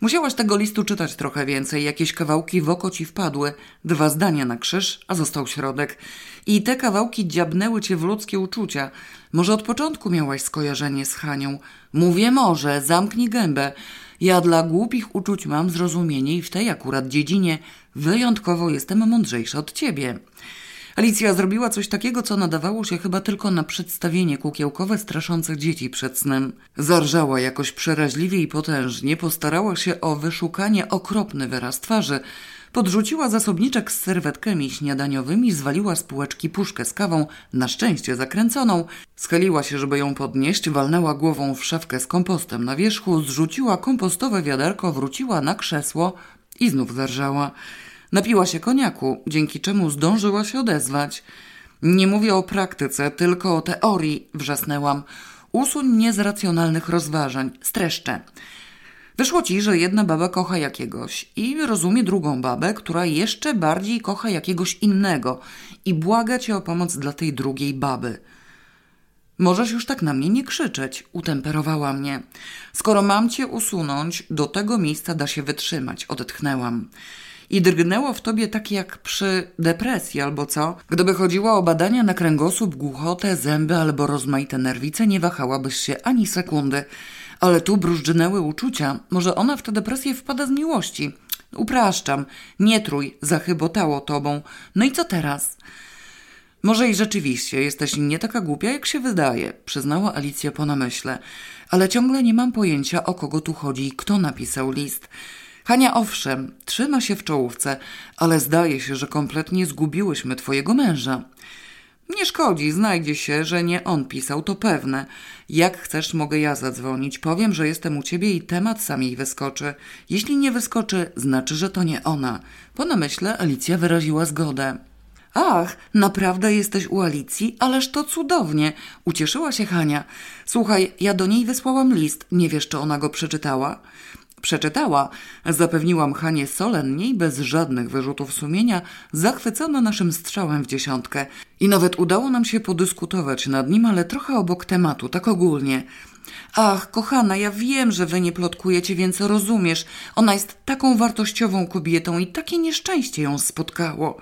Musiałaś tego listu czytać trochę więcej, jakieś kawałki w oko ci wpadły, dwa zdania na krzyż, a został środek. I te kawałki dziabnęły cię w ludzkie uczucia. Może od początku miałaś skojarzenie z Hanią. Mówię może, zamknij gębę. Ja dla głupich uczuć mam zrozumienie i w tej akurat dziedzinie wyjątkowo jestem mądrzejsza od ciebie. Alicja zrobiła coś takiego, co nadawało się chyba tylko na przedstawienie kukiełkowe straszących dzieci przed snem. Zarżała jakoś przeraźliwie i potężnie, postarała się o wyszukanie okropny wyraz twarzy, podrzuciła zasobniczek z serwetkami śniadaniowymi, zwaliła z półeczki puszkę z kawą, na szczęście zakręconą, schyliła się, żeby ją podnieść, walnęła głową w szafkę z kompostem na wierzchu, zrzuciła kompostowe wiaderko, wróciła na krzesło i znów zarżała. Napiła się koniaku, dzięki czemu zdążyła się odezwać. Nie mówię o praktyce, tylko o teorii, wrzasnęłam. Usuń mnie z racjonalnych rozważań. Streszczę. Wyszło ci, że jedna baba kocha jakiegoś i rozumie drugą babę, która jeszcze bardziej kocha jakiegoś innego i błaga cię o pomoc dla tej drugiej baby. Możesz już tak na mnie nie krzyczeć, utemperowała mnie. Skoro mam cię usunąć, do tego miejsca da się wytrzymać, odetchnęłam. I drgnęło w tobie tak jak przy depresji albo co? Gdyby chodziło o badania na kręgosłup, głuchotę, zęby albo rozmaite nerwice, nie wahałabyś się ani sekundy. Ale tu brużdżynęły uczucia. Może ona w tę depresję wpada z miłości. Upraszczam. Nie trój, zachybotało tobą. No i co teraz? Może i rzeczywiście jesteś nie taka głupia, jak się wydaje, przyznała Alicja po namyśle, ale ciągle nie mam pojęcia, o kogo tu chodzi i kto napisał list. Hania, owszem, trzyma się w czołówce, ale zdaje się, że kompletnie zgubiłyśmy twojego męża. Nie szkodzi, znajdzie się, że nie on pisał, to pewne. Jak chcesz, mogę ja zadzwonić. Powiem, że jestem u ciebie i temat sam jej wyskoczy. Jeśli nie wyskoczy, znaczy, że to nie ona. Po namyśle Alicja wyraziła zgodę. Ach, naprawdę jesteś u Alicji? Ależ to cudownie! Ucieszyła się Hania. Słuchaj, ja do niej wysłałam list. Nie wiesz, czy ona go przeczytała? Przeczytała, zapewniłam Hanie solennie i bez żadnych wyrzutów sumienia, zachwycona naszym strzałem w dziesiątkę. I nawet udało nam się podyskutować nad nim, ale trochę obok tematu, tak ogólnie. Ach, kochana, ja wiem, że wy nie plotkujecie, więc rozumiesz. Ona jest taką wartościową kobietą i takie nieszczęście ją spotkało.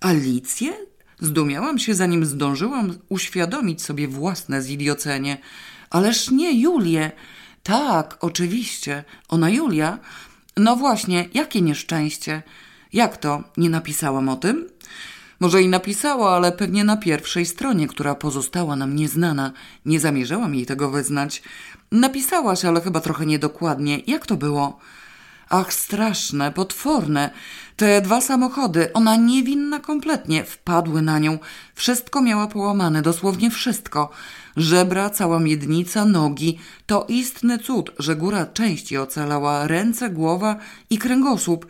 Alicję? Zdumiałam się, zanim zdążyłam uświadomić sobie własne zidiocenie. Ależ nie, Julię. Tak, oczywiście. Ona Julia? No właśnie, jakie nieszczęście. Jak to? Nie napisałam o tym? Może i napisała, ale pewnie na pierwszej stronie, która pozostała nam nieznana. Nie zamierzałam jej tego wyznać. Napisałaś, ale chyba trochę niedokładnie. Jak to było? Ach, straszne, potworne. Te dwa samochody, ona niewinna kompletnie, wpadły na nią. Wszystko miała połamane, dosłownie wszystko. Żebra, cała miednica, nogi. To istny cud, że góra części ocalała, ręce, głowa i kręgosłup.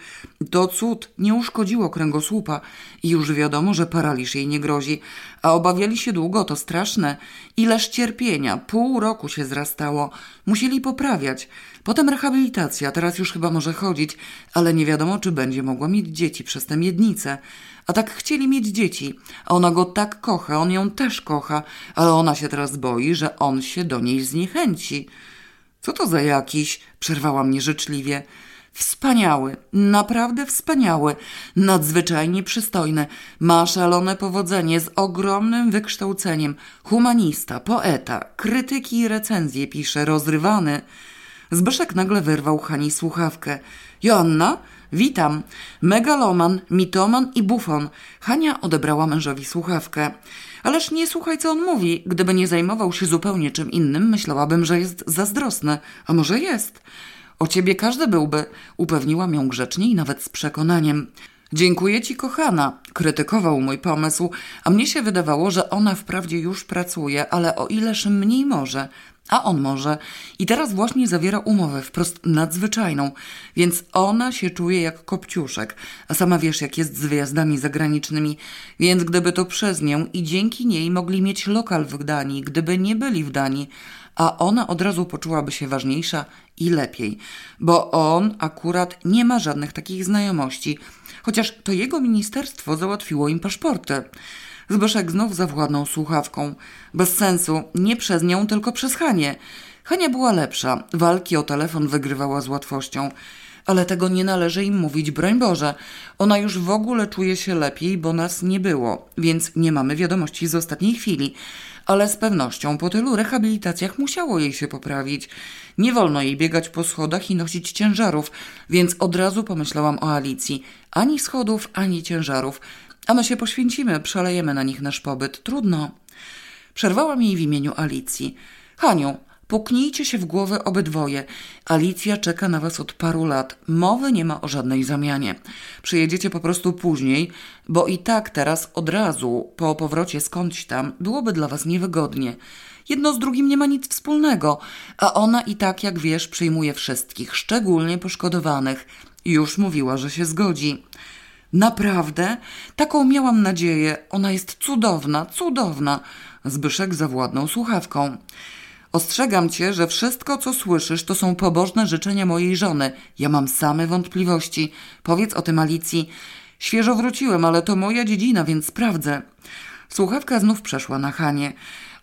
To cud nie uszkodziło kręgosłupa i już wiadomo, że paraliż jej nie grozi. A obawiali się długo, to straszne. Ileż cierpienia, pół roku się zrastało. Musieli poprawiać. Potem rehabilitacja, teraz już chyba może chodzić, ale nie wiadomo, czy będzie mogła mieć dzieci przez tę miednicę. A tak chcieli mieć dzieci, a ona go tak kocha, on ją też kocha, ale ona się teraz boi, że on się do niej zniechęci. Co to za jakiś? przerwała mnie życzliwie. Wspaniały, naprawdę wspaniały, nadzwyczajnie przystojny, ma szalone powodzenie z ogromnym wykształceniem, humanista, poeta, krytyki i recenzje pisze, rozrywany. Zbyszek nagle wyrwał Hani słuchawkę. Joanna? Witam. Megaloman, mitoman i bufon. Hania odebrała mężowi słuchawkę. Ależ nie słuchaj, co on mówi. Gdyby nie zajmował się zupełnie czym innym, myślałabym, że jest zazdrosny. A może jest? O ciebie każdy byłby. Upewniłam ją grzecznie i nawet z przekonaniem. Dziękuję ci, kochana, krytykował mój pomysł, a mnie się wydawało, że ona wprawdzie już pracuje, ale o ileż mniej może. A on może. I teraz właśnie zawiera umowę wprost nadzwyczajną, więc ona się czuje jak kopciuszek, a sama wiesz, jak jest z wyjazdami zagranicznymi, więc gdyby to przez nią i dzięki niej mogli mieć lokal w Danii, gdyby nie byli w Danii, a ona od razu poczułaby się ważniejsza i lepiej, bo on akurat nie ma żadnych takich znajomości, chociaż to jego ministerstwo załatwiło im paszporty. Zbyszek znów zawładnął słuchawką. Bez sensu, nie przez nią, tylko przez Hanię. Hania była lepsza, walki o telefon wygrywała z łatwością. Ale tego nie należy im mówić, broń Boże. Ona już w ogóle czuje się lepiej, bo nas nie było, więc nie mamy wiadomości z ostatniej chwili. Ale z pewnością po tylu rehabilitacjach musiało jej się poprawić. Nie wolno jej biegać po schodach i nosić ciężarów, więc od razu pomyślałam o Alicji. Ani schodów, ani ciężarów. A my się poświęcimy, przelejemy na nich nasz pobyt. Trudno. Przerwałam jej w imieniu Alicji. Haniu, puknijcie się w głowę obydwoje. Alicja czeka na was od paru lat. Mowy nie ma o żadnej zamianie. Przyjedziecie po prostu później, bo i tak teraz od razu, po powrocie skądś tam, byłoby dla was niewygodnie. Jedno z drugim nie ma nic wspólnego, a ona i tak, jak wiesz, przyjmuje wszystkich, szczególnie poszkodowanych. Już mówiła, że się zgodzi. Naprawdę? Taką miałam nadzieję. Ona jest cudowna, cudowna. Zbyszek zawładnął słuchawką. Ostrzegam cię, że wszystko, co słyszysz, to są pobożne życzenia mojej żony. Ja mam same wątpliwości. Powiedz o tym Alicji. Świeżo wróciłem, ale to moja dziedzina, więc sprawdzę. Słuchawka znów przeszła na Hanie.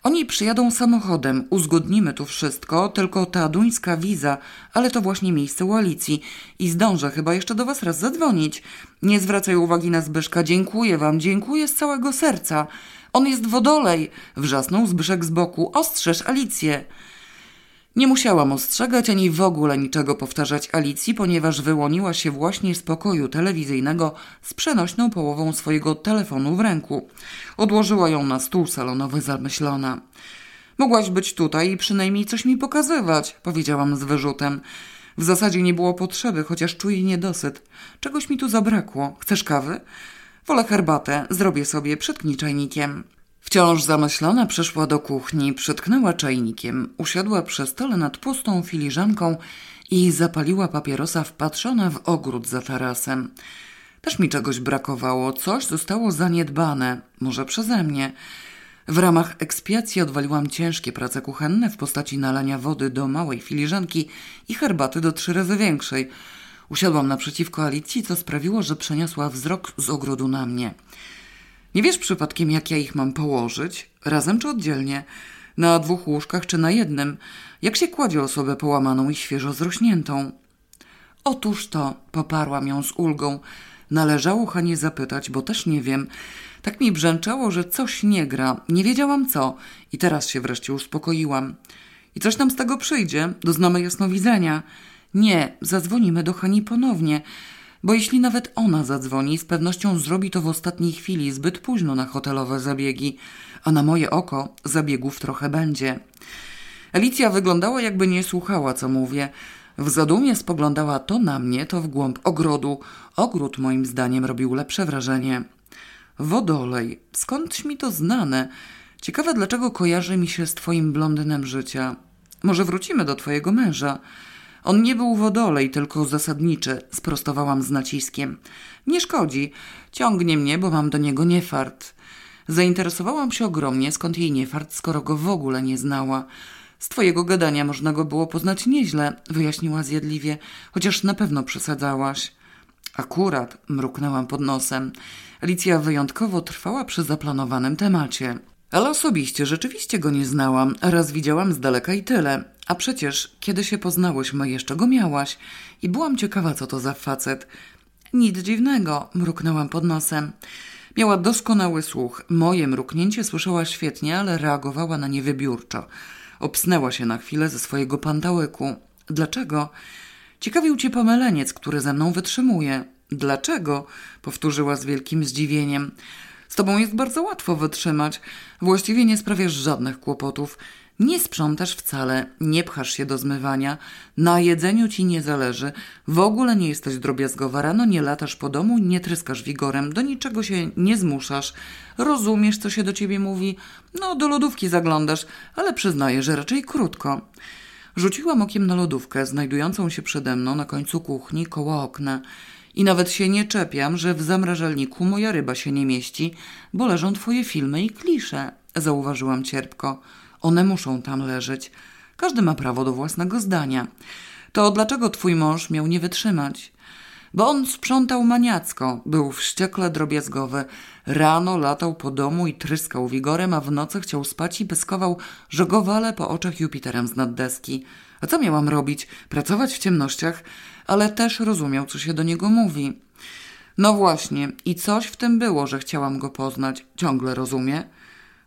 Oni przyjadą samochodem, uzgodnimy tu wszystko, tylko ta duńska wiza, ale to właśnie miejsce Alicji i zdążę chyba jeszcze do was raz zadzwonić. Nie zwracaj uwagi na Zbyszka, dziękuję wam, dziękuję z całego serca. On jest wodolej, wrzasnął Zbyszek z boku, ostrzeż Alicję. Nie musiałam ostrzegać ani w ogóle niczego powtarzać Alicji, ponieważ wyłoniła się właśnie z pokoju telewizyjnego z przenośną połową swojego telefonu w ręku. Odłożyła ją na stół salonowy zamyślona. Mogłaś być tutaj i przynajmniej coś mi pokazywać, powiedziałam z wyrzutem. W zasadzie nie było potrzeby, chociaż czuję niedosyt. Czegoś mi tu zabrakło. Chcesz kawy? Wolę herbatę, zrobię sobie, przytknij czajnikiem. Wciąż zamyślona przeszła do kuchni, przytknęła czajnikiem, usiadła przy stole nad pustą filiżanką i zapaliła papierosa wpatrzona w ogród za tarasem. Też mi czegoś brakowało, coś zostało zaniedbane, może przeze mnie. W ramach ekspiacji odwaliłam ciężkie prace kuchenne w postaci nalania wody do małej filiżanki i herbaty do trzy razy większej. Usiadłam naprzeciwko Alicji, co sprawiło, że przeniosła wzrok z ogrodu na mnie. Nie wiesz przypadkiem, jak ja ich mam położyć? Razem czy oddzielnie? Na dwóch łóżkach czy na jednym? Jak się kładzie osobę połamaną i świeżo zrośniętą? Otóż to, poparłam ją z ulgą. Należało Hanie zapytać, bo też nie wiem. Tak mi brzęczało, że coś nie gra. Nie wiedziałam co. I teraz się wreszcie uspokoiłam. I coś nam z tego przyjdzie? Doznamy jasnowidzenia. Nie, zadzwonimy do Hani ponownie bo jeśli nawet ona zadzwoni, z pewnością zrobi to w ostatniej chwili, zbyt późno na hotelowe zabiegi, a na moje oko zabiegów trochę będzie. Alicja wyglądała, jakby nie słuchała, co mówię. W zadumie spoglądała to na mnie, to w głąb ogrodu. Ogród moim zdaniem robił lepsze wrażenie. Wodolej, skądś mi to znane? Ciekawe, dlaczego kojarzy mi się z twoim blondynem życia. Może wrócimy do twojego męża. On nie był wodolej, tylko zasadniczy, sprostowałam z naciskiem. Nie szkodzi. Ciągnie mnie, bo mam do niego niefart. Zainteresowałam się ogromnie, skąd jej niefart, skoro go w ogóle nie znała. Z twojego gadania można go było poznać nieźle, wyjaśniła zjadliwie, chociaż na pewno przesadzałaś. Akurat, mruknęłam pod nosem. Alicja wyjątkowo trwała przy zaplanowanym temacie. Ale osobiście rzeczywiście go nie znałam, raz widziałam z daleka i tyle. A przecież, kiedy się poznałyśmy, jeszcze go miałaś i byłam ciekawa, co to za facet. Nic dziwnego, mruknęłam pod nosem. Miała doskonały słuch. Moje mruknięcie słyszała świetnie, ale reagowała na nie wybiórczo. Obsnęła się na chwilę ze swojego pantałyku. Dlaczego? Ciekawił cię pomyleniec, który ze mną wytrzymuje. Dlaczego? powtórzyła z wielkim zdziwieniem. Z tobą jest bardzo łatwo wytrzymać. Właściwie nie sprawiasz żadnych kłopotów. Nie sprzątasz wcale, nie pchasz się do zmywania, na jedzeniu ci nie zależy, w ogóle nie jesteś drobiazgowa, rano nie latasz po domu, nie tryskasz wigorem, do niczego się nie zmuszasz, rozumiesz, co się do ciebie mówi, no do lodówki zaglądasz, ale przyznaję, że raczej krótko. Rzuciłam okiem na lodówkę, znajdującą się przede mną na końcu kuchni koło okna. I nawet się nie czepiam, że w zamrażalniku moja ryba się nie mieści, bo leżą twoje filmy i klisze, zauważyłam cierpko. One muszą tam leżeć. Każdy ma prawo do własnego zdania. To dlaczego twój mąż miał nie wytrzymać? Bo on sprzątał maniacko, był wściekle drobiazgowy. Rano latał po domu i tryskał wigorem, a w nocy chciał spać i pyskował, że go wale po oczach Jupiterem z naddeski. A co miałam robić? Pracować w ciemnościach? Ale też rozumiał, co się do niego mówi. No właśnie, i coś w tym było, że chciałam go poznać. Ciągle rozumie?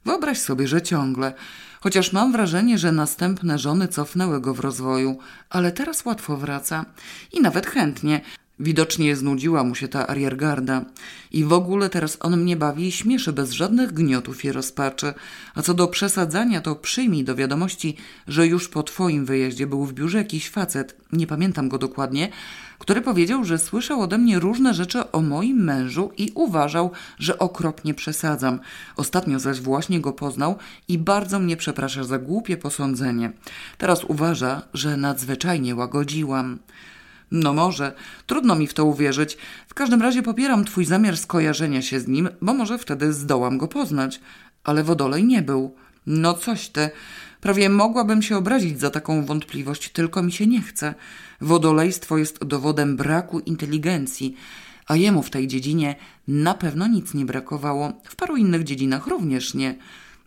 Wyobraź sobie, że ciągle. Chociaż mam wrażenie, że następne żony cofnęły go w rozwoju, ale teraz łatwo wraca i nawet chętnie. Widocznie znudziła mu się ta ariergarda. I w ogóle teraz on mnie bawi i śmieszy bez żadnych gniotów i rozpaczy. A co do przesadzania, to przyjmij do wiadomości, że już po twoim wyjeździe był w biurze jakiś facet, nie pamiętam go dokładnie, który powiedział, że słyszał ode mnie różne rzeczy o moim mężu i uważał, że okropnie przesadzam. Ostatnio zaś właśnie go poznał i bardzo mnie przeprasza za głupie posądzenie. Teraz uważa, że nadzwyczajnie łagodziłam. No może, trudno mi w to uwierzyć. W każdym razie popieram twój zamiar skojarzenia się z nim, bo może wtedy zdołam go poznać. Ale Wodolej nie był. No coś ty. Prawie mogłabym się obrazić za taką wątpliwość, tylko mi się nie chce. Wodolejstwo jest dowodem braku inteligencji, a jemu w tej dziedzinie na pewno nic nie brakowało, w paru innych dziedzinach również nie.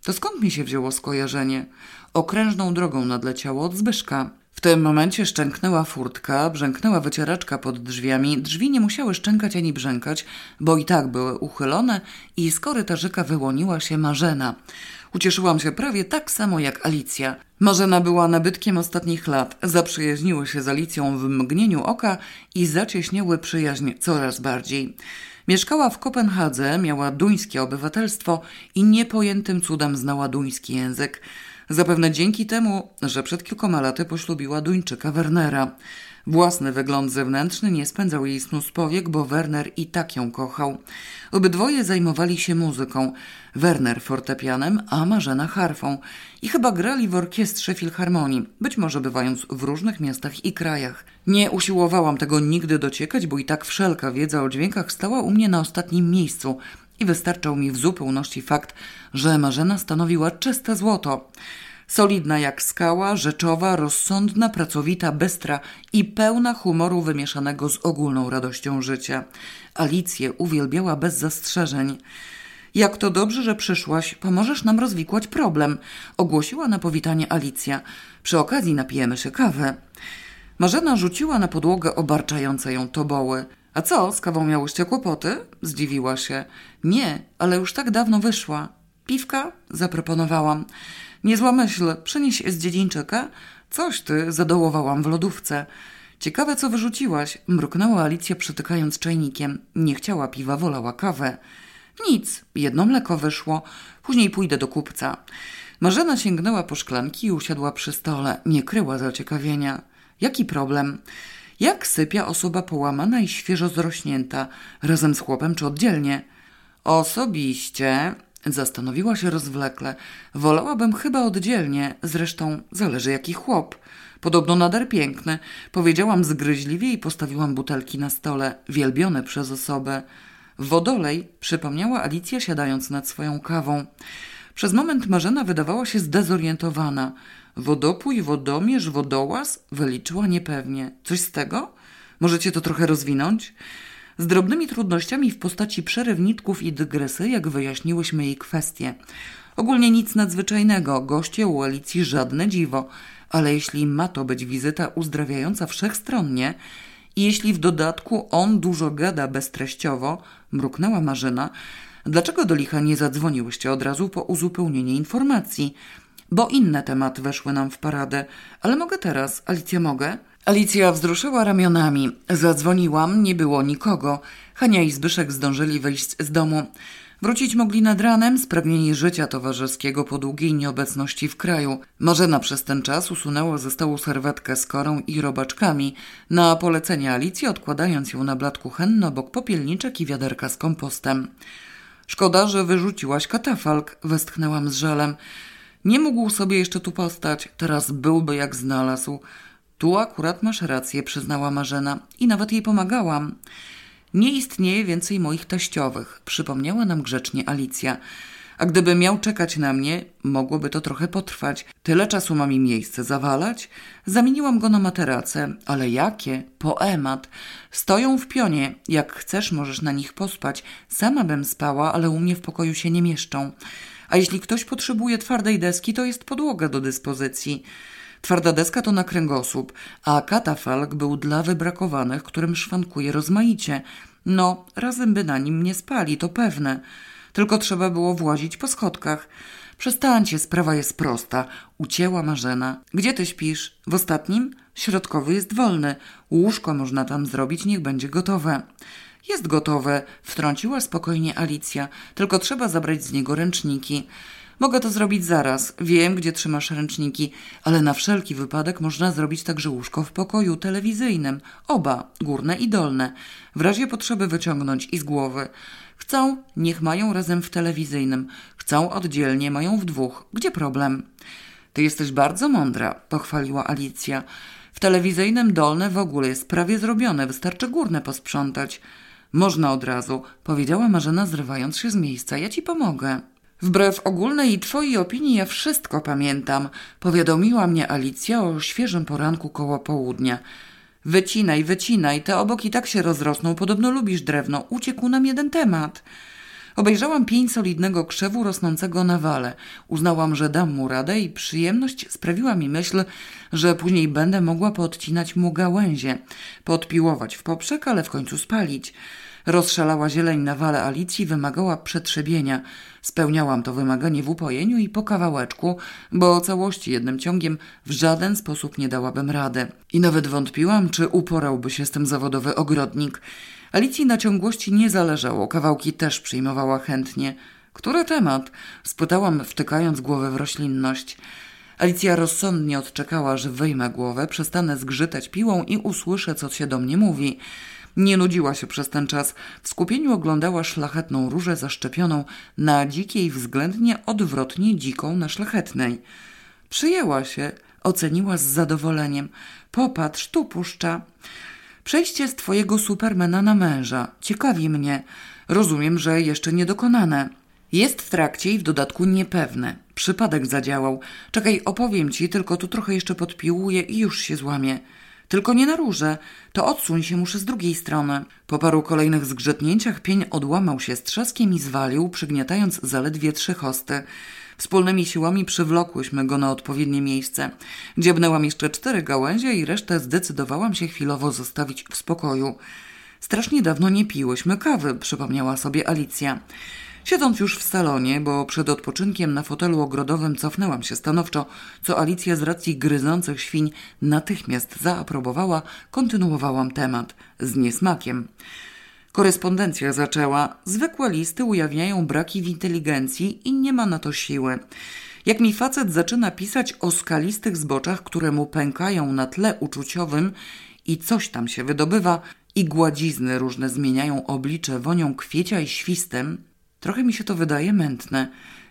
To skąd mi się wzięło skojarzenie? Okrężną drogą nadleciało od Zbyszka. Tym momencie szczęknęła furtka, brzęknęła wycieraczka pod drzwiami. Drzwi nie musiały szczękać ani brzękać, bo i tak były uchylone i z korytarzyka wyłoniła się Marzena. Ucieszyłam się prawie tak samo jak Alicja. Marzena była nabytkiem ostatnich lat. Zaprzyjaźniły się z Alicją w mgnieniu oka i zacieśniały przyjaźń coraz bardziej. Mieszkała w Kopenhadze, miała duńskie obywatelstwo i niepojętym cudem znała duński język. Zapewne dzięki temu, że przed kilkoma laty poślubiła Duńczyka Wernera. Własny wygląd zewnętrzny nie spędzał jej snu z powiek, bo Werner i tak ją kochał. Obydwoje zajmowali się muzyką. Werner fortepianem, a Marzena harfą. I chyba grali w orkiestrze filharmonii, być może bywając w różnych miastach i krajach. Nie usiłowałam tego nigdy dociekać, bo i tak wszelka wiedza o dźwiękach stała u mnie na ostatnim miejscu i wystarczał mi w zupełności fakt, że Marzena stanowiła czyste złoto. Solidna jak skała, rzeczowa, rozsądna, pracowita, bystra i pełna humoru wymieszanego z ogólną radością życia. Alicję uwielbiała bez zastrzeżeń. Jak to dobrze, że przyszłaś, pomożesz nam rozwikłać problem, ogłosiła na powitanie Alicja. Przy okazji napijemy się kawę. Marzena rzuciła na podłogę obarczające ją toboły. A co, z kawą miałyście kłopoty? Zdziwiła się. Nie, ale już tak dawno wyszła. Piwka? Zaproponowałam. Niezła myśl, przynieś z dziedzińczyka. Coś ty, zadołowałam w lodówce. Ciekawe, co wyrzuciłaś, mruknęła Alicja przytykając czajnikiem. Nie chciała piwa, wolała kawę. Nic, jedno mleko wyszło. Później pójdę do kupca. Marzena sięgnęła po szklanki i usiadła przy stole. Nie kryła zaciekawienia. Jaki problem? Jak sypia osoba połamana i świeżo zrośnięta, razem z chłopem czy oddzielnie? Osobiście Zastanowiła się rozwlekle. Wolałabym chyba oddzielnie, zresztą zależy jaki chłop. Podobno nader piękny. Powiedziałam zgryźliwie i postawiłam butelki na stole, wielbione przez osobę. Wodolej przypomniała Alicja siadając nad swoją kawą. Przez moment Marzena wydawała się zdezorientowana. Wodopój, wodomierz, wodołaz? Wyliczyła niepewnie. Coś z tego? Możecie to trochę rozwinąć? z drobnymi trudnościami w postaci przerywników i dygresy, jak wyjaśniłyśmy jej kwestie. Ogólnie nic nadzwyczajnego, goście u Alicji żadne dziwo, ale jeśli ma to być wizyta uzdrawiająca wszechstronnie i jeśli w dodatku on dużo gada beztreściowo, mruknęła Marzyna, dlaczego do licha nie zadzwoniłyście od razu po uzupełnienie informacji? Bo inne tematy weszły nam w paradę, ale mogę teraz, Alicja mogę? Alicja wzruszyła ramionami. Zadzwoniłam, nie było nikogo. Hania i Zbyszek zdążyli wyjść z domu. Wrócić mogli nad ranem, spragnieni życia towarzyskiego po długiej nieobecności w kraju. Marzena przez ten czas usunęła ze stołu serwetkę z korą i robaczkami, na polecenie Alicji odkładając ją na blat kuchenny obok popielniczek i wiaderka z kompostem. Szkoda, że wyrzuciłaś katafalk, westchnęłam z żalem. Nie mógł sobie jeszcze tu postać, teraz byłby jak znalazł. Tu akurat masz rację, przyznała Marzena i nawet jej pomagałam. Nie istnieje więcej moich teściowych, przypomniała nam grzecznie Alicja. A gdyby miał czekać na mnie, mogłoby to trochę potrwać. Tyle czasu ma mi miejsce zawalać? Zamieniłam go na materacę, ale jakie? Poemat. Stoją w pionie. Jak chcesz, możesz na nich pospać. Sama bym spała, ale u mnie w pokoju się nie mieszczą. A jeśli ktoś potrzebuje twardej deski, to jest podłoga do dyspozycji. Twarda deska to na kręgosłup, a katafalk był dla wybrakowanych, którym szwankuje rozmaicie. No, razem by na nim nie spali, to pewne. Tylko trzeba było włazić po schodkach. Przestańcie, sprawa jest prosta. Ucięła Marzena. Gdzie ty śpisz? W ostatnim? Środkowy jest wolny. Łóżko można tam zrobić, niech będzie gotowe. Jest gotowe, wtrąciła spokojnie Alicja. Tylko trzeba zabrać z niego ręczniki. Mogę to zrobić zaraz. Wiem, gdzie trzymasz ręczniki, ale na wszelki wypadek można zrobić także łóżko w pokoju telewizyjnym. Oba, górne i dolne. W razie potrzeby wyciągnąć i z głowy. Chcą, niech mają razem w telewizyjnym. Chcą oddzielnie, mają w dwóch. Gdzie problem? Ty jesteś bardzo mądra, pochwaliła Alicja. W telewizyjnym dolne w ogóle jest prawie zrobione, wystarczy górne posprzątać. Można od razu, powiedziała Marzena, zrywając się z miejsca. Ja ci pomogę. Wbrew ogólnej i twojej opinii ja wszystko pamiętam, powiadomiła mnie Alicja o świeżym poranku koło południa. Wycinaj, wycinaj, te obok i tak się rozrosną, podobno lubisz drewno. Uciekł nam jeden temat. Obejrzałam pień solidnego krzewu rosnącego na wale. Uznałam, że dam mu radę i przyjemność sprawiła mi myśl, że później będę mogła podcinać mu gałęzie, podpiłować w poprzek, ale w końcu spalić. Rozszalała zieleń na wale Alicji, wymagała przetrzebienia. Spełniałam to wymaganie w upojeniu i po kawałeczku, bo całości jednym ciągiem w żaden sposób nie dałabym rady. I nawet wątpiłam, czy uporałby się z tym zawodowy ogrodnik. Alicji na ciągłości nie zależało, kawałki też przyjmowała chętnie. Który temat? spytałam, wtykając głowę w roślinność. Alicja rozsądnie odczekała, że wyjmę głowę, przestanę zgrzytać piłą i usłyszę, co się do mnie mówi. Nie nudziła się przez ten czas. W skupieniu oglądała szlachetną różę zaszczepioną na dzikiej względnie odwrotnie dziką na szlachetnej. Przyjęła się, oceniła z zadowoleniem. Popatrz, tu puszcza. Przejście z twojego supermena na męża. Ciekawi mnie. Rozumiem, że jeszcze niedokonane. Jest w trakcie i w dodatku niepewne. Przypadek zadziałał. Czekaj, opowiem ci, tylko tu trochę jeszcze podpiłuję i już się złamie. Tylko nie na róże. To odsuń się muszę z drugiej strony. Po paru kolejnych zgrzetnięciach pień odłamał się z trzaskiem i zwalił, przygniatając zaledwie trzy hosty. Wspólnymi siłami przywlokłyśmy go na odpowiednie miejsce. Dziebnęłam jeszcze cztery gałęzie i resztę zdecydowałam się chwilowo zostawić w spokoju. Strasznie dawno nie piłyśmy kawy, przypomniała sobie Alicja. Siedząc już w salonie, bo przed odpoczynkiem na fotelu ogrodowym cofnęłam się stanowczo, co Alicja z racji gryzących świń natychmiast zaaprobowała, kontynuowałam temat z niesmakiem. Korespondencja zaczęła. Zwykłe listy ujawniają braki w inteligencji i nie ma na to siły. Jak mi facet zaczyna pisać o skalistych zboczach, które mu pękają na tle uczuciowym i coś tam się wydobywa, i gładzizny różne zmieniają oblicze wonią kwiecia i świstem, trochę mi się to wydaje mętne.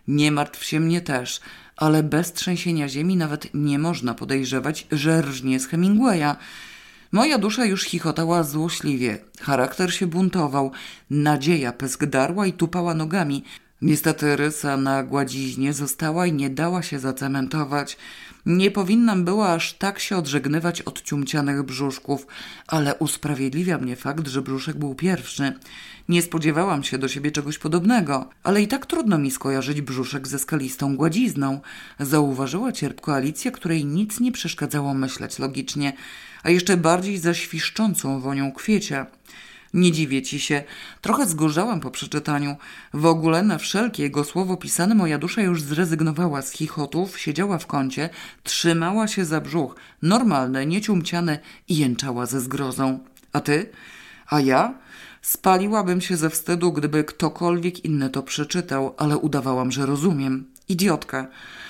Nie martw się mnie też, ale bez trzęsienia ziemi nawet nie można podejrzewać, że rżnie z Hemingwaya – Moja dusza już chichotała złośliwie. Charakter się buntował. Nadzieja pysk darła i tupała nogami. Niestety rysa na gładziźnie została i nie dała się zacementować. Nie powinnam była aż tak się odżegnywać od ciumcianych brzuszków, ale usprawiedliwia mnie fakt, że brzuszek był pierwszy. Nie spodziewałam się do siebie czegoś podobnego, ale i tak trudno mi skojarzyć brzuszek ze skalistą gładzizną. Zauważyła cierpko Alicja, której nic nie przeszkadzało myśleć logicznie, a jeszcze bardziej za świszczącą wonią kwiecia. Nie dziwię ci się. Trochę zgorzałam po przeczytaniu. W ogóle na wszelkie jego słowo pisane moja dusza już zrezygnowała z chichotów, siedziała w kącie, trzymała się za brzuch, normalne, nieciumciane i jęczała ze zgrozą. A ty? A ja? Spaliłabym się ze wstydu, gdyby ktokolwiek inny to przeczytał, ale udawałam, że rozumiem. Idiotka.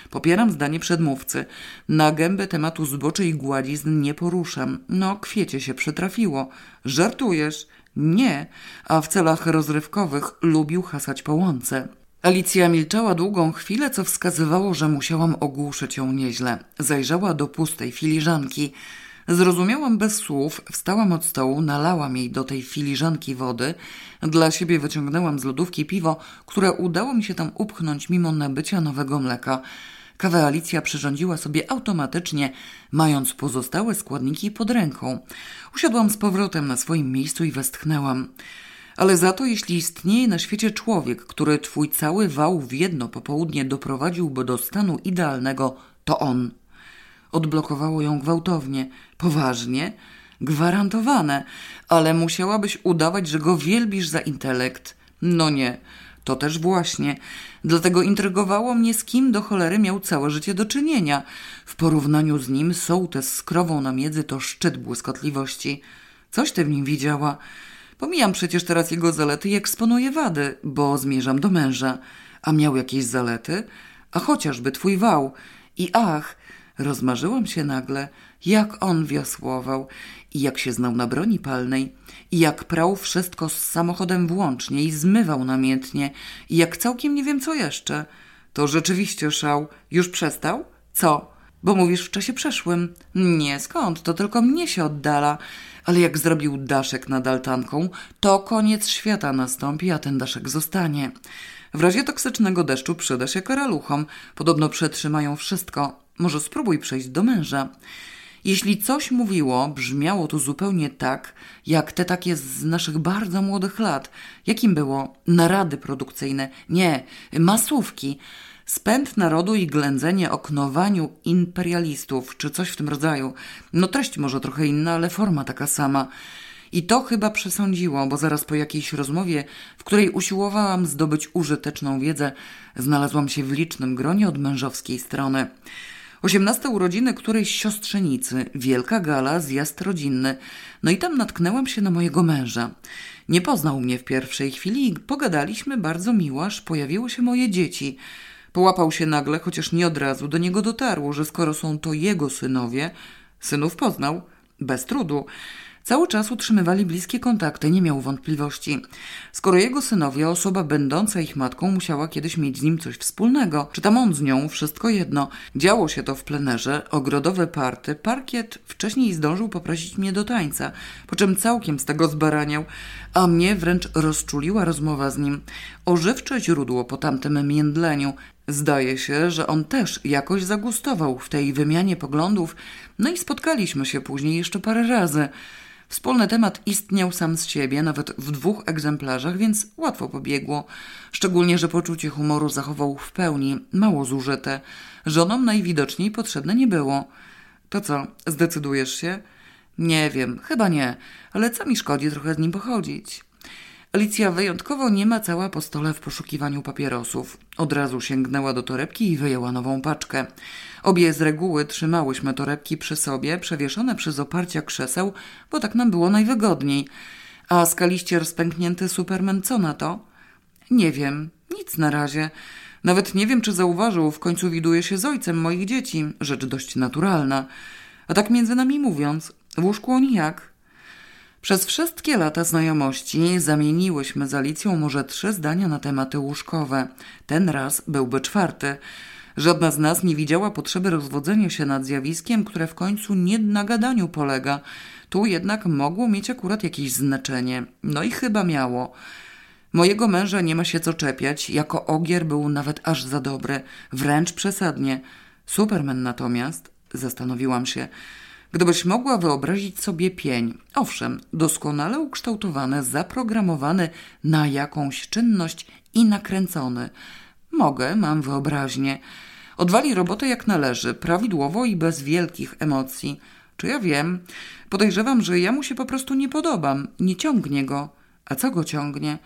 Popieram zdanie przedmówcy. Na gębę tematu zboczy i gładzizn nie poruszam. No, kwiecie się przytrafiło. Żartujesz? Nie, a w celach rozrywkowych lubił hasać po łące. Alicja milczała długą chwilę, co wskazywało, że musiałam ogłuszyć ją nieźle. Zajrzała do pustej filiżanki. Zrozumiałam bez słów, wstałam od stołu, nalałam jej do tej filiżanki wody. Dla siebie wyciągnęłam z lodówki piwo, które udało mi się tam upchnąć mimo nabycia nowego mleka. Kawę Alicja przyrządziła sobie automatycznie, mając pozostałe składniki pod ręką. Usiadłam z powrotem na swoim miejscu i westchnęłam. Ale za to, jeśli istnieje na świecie człowiek, który twój cały wał w jedno popołudnie doprowadziłby do stanu idealnego, to on. Odblokowało ją gwałtownie. Poważnie? Gwarantowane. Ale musiałabyś udawać, że go wielbisz za intelekt. No nie. To też właśnie. Dlatego intrygowało mnie, z kim do cholery miał całe życie do czynienia. W porównaniu z nim sołtys z krową na miedzy to szczyt błyskotliwości. Coś ty w nim widziała. Pomijam przecież teraz jego zalety i eksponuję wady, bo zmierzam do męża. A miał jakieś zalety? A chociażby twój wał. I ach, rozmarzyłam się nagle, jak on wiosłował i jak się znał na broni palnej, i jak prał wszystko z samochodem włącznie i zmywał namiętnie, i jak całkiem nie wiem co jeszcze. To rzeczywiście szał. Już przestał? Co? Bo mówisz w czasie przeszłym. Nie, skąd? To tylko mnie się oddala. Ale jak zrobił daszek nad altanką, to koniec świata nastąpi, a ten daszek zostanie. W razie toksycznego deszczu przyda się karaluchom. Podobno przetrzymają wszystko. Może spróbuj przejść do męża. Jeśli coś mówiło, brzmiało to zupełnie tak, jak te takie z naszych bardzo młodych lat. Jakim było? Narady produkcyjne. Nie, masówki. Spęd narodu i ględzenie o knowaniu imperialistów, czy coś w tym rodzaju. No treść może trochę inna, ale forma taka sama. I to chyba przesądziło, bo zaraz po jakiejś rozmowie, w której usiłowałam zdobyć użyteczną wiedzę, znalazłam się w licznym gronie od mężowskiej strony. Osiemnaste urodziny którejś siostrzenicy, wielka gala, zjazd rodzinny. No i tam natknęłam się na mojego męża. Nie poznał mnie w pierwszej chwili pogadaliśmy bardzo miło, aż pojawiły się moje dzieci. Połapał się nagle, chociaż nie od razu do niego dotarło, że skoro są to jego synowie, synów poznał, bez trudu. Cały czas utrzymywali bliskie kontakty, nie miał wątpliwości. Skoro jego synowie, osoba będąca ich matką, musiała kiedyś mieć z nim coś wspólnego, czy tam on z nią, wszystko jedno. Działo się to w plenerze, ogrodowe party, parkiet wcześniej zdążył poprosić mnie do tańca, po czym całkiem z tego zbaraniał, a mnie wręcz rozczuliła rozmowa z nim. Ożywcze źródło po tamtym międleniu. Zdaje się, że on też jakoś zagustował w tej wymianie poglądów, no i spotkaliśmy się później jeszcze parę razy. Wspólny temat istniał sam z siebie, nawet w dwóch egzemplarzach, więc łatwo pobiegło. Szczególnie, że poczucie humoru zachował w pełni, mało zużyte. Żonom najwidoczniej potrzebne nie było. To co, zdecydujesz się? Nie wiem, chyba nie, ale co mi szkodzi trochę z nim pochodzić? Alicja wyjątkowo nie macała po stole w poszukiwaniu papierosów. Od razu sięgnęła do torebki i wyjęła nową paczkę. Obie z reguły trzymałyśmy torebki przy sobie, przewieszone przez oparcia krzeseł, bo tak nam było najwygodniej. A skaliście spęknięty Superman co na to? Nie wiem, nic na razie. Nawet nie wiem, czy zauważył, w końcu widuje się z ojcem moich dzieci, rzecz dość naturalna. A tak między nami mówiąc, w łóżku on jak? Przez wszystkie lata znajomości zamieniłyśmy z Alicją może trzy zdania na tematy łóżkowe. Ten raz byłby czwarty. Żadna z nas nie widziała potrzeby rozwodzenia się nad zjawiskiem, które w końcu nie na gadaniu polega. Tu jednak mogło mieć akurat jakieś znaczenie. No i chyba miało. Mojego męża nie ma się co czepiać, jako ogier był nawet aż za dobry, wręcz przesadnie. Superman natomiast, zastanowiłam się, Gdybyś mogła wyobrazić sobie pień, owszem, doskonale ukształtowany, zaprogramowany na jakąś czynność i nakręcony. Mogę, mam wyobraźnię. Odwali robotę jak należy, prawidłowo i bez wielkich emocji. Czy ja wiem? Podejrzewam, że ja mu się po prostu nie podobam, nie ciągnie go. A co go ciągnie?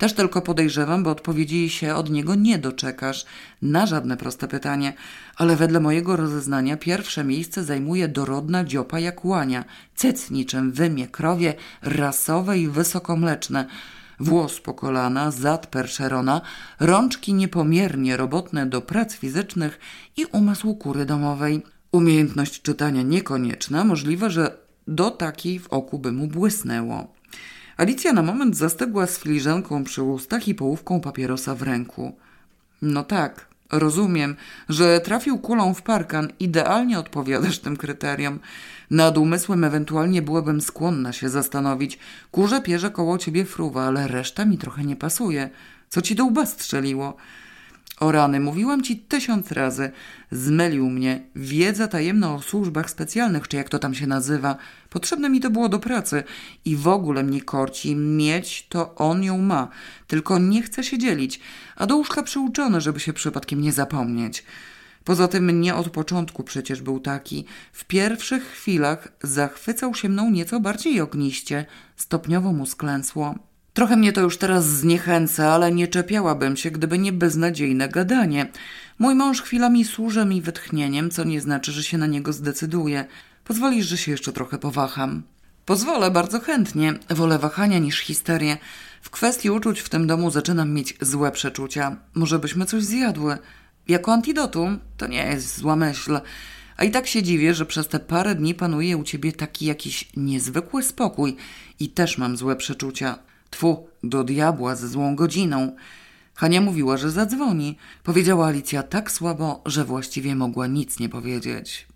Też tylko podejrzewam, bo odpowiedzi się od niego nie doczekasz na żadne proste pytanie, ale wedle mojego rozeznania pierwsze miejsce zajmuje dorodna dziopa jak łania, cyc niczym wymie krowie, rasowe i wysokomleczne, włos po kolana, zad perszerona, rączki niepomiernie robotne do prac fizycznych i umysł kury domowej. Umiejętność czytania niekonieczna, możliwe, że do takiej w oku by mu błysnęło. Alicja na moment zastygła z filiżanką przy ustach i połówką papierosa w ręku. No tak, rozumiem, że trafił kulą w parkan. Idealnie odpowiadasz tym kryteriom. Nad umysłem ewentualnie byłabym skłonna się zastanowić. Kurze pierze koło ciebie fruwa, ale reszta mi trochę nie pasuje. Co ci do łba strzeliło? O rany, mówiłam ci tysiąc razy. Zmylił mnie. Wiedza tajemna o służbach specjalnych, czy jak to tam się nazywa. Potrzebne mi to było do pracy. I w ogóle mnie korci. Mieć to on ją ma. Tylko nie chce się dzielić. A do łóżka przyuczony, żeby się przypadkiem nie zapomnieć. Poza tym nie od początku przecież był taki. W pierwszych chwilach zachwycał się mną nieco bardziej ogniście. Stopniowo mu sklęsło. Trochę mnie to już teraz zniechęca, ale nie czepiałabym się, gdyby nie beznadziejne gadanie. Mój mąż chwilami służy mi wytchnieniem, co nie znaczy, że się na niego zdecyduje. Pozwolisz, że się jeszcze trochę powaham? Pozwolę bardzo chętnie. Wolę wahania niż histerię. W kwestii uczuć w tym domu zaczynam mieć złe przeczucia. Może byśmy coś zjadły? Jako antidotum? To nie jest zła myśl. A i tak się dziwię, że przez te parę dni panuje u ciebie taki jakiś niezwykły spokój i też mam złe przeczucia. Tfu, do diabła ze złą godziną. Hania mówiła, że zadzwoni. Powiedziała Alicja tak słabo, że właściwie mogła nic nie powiedzieć.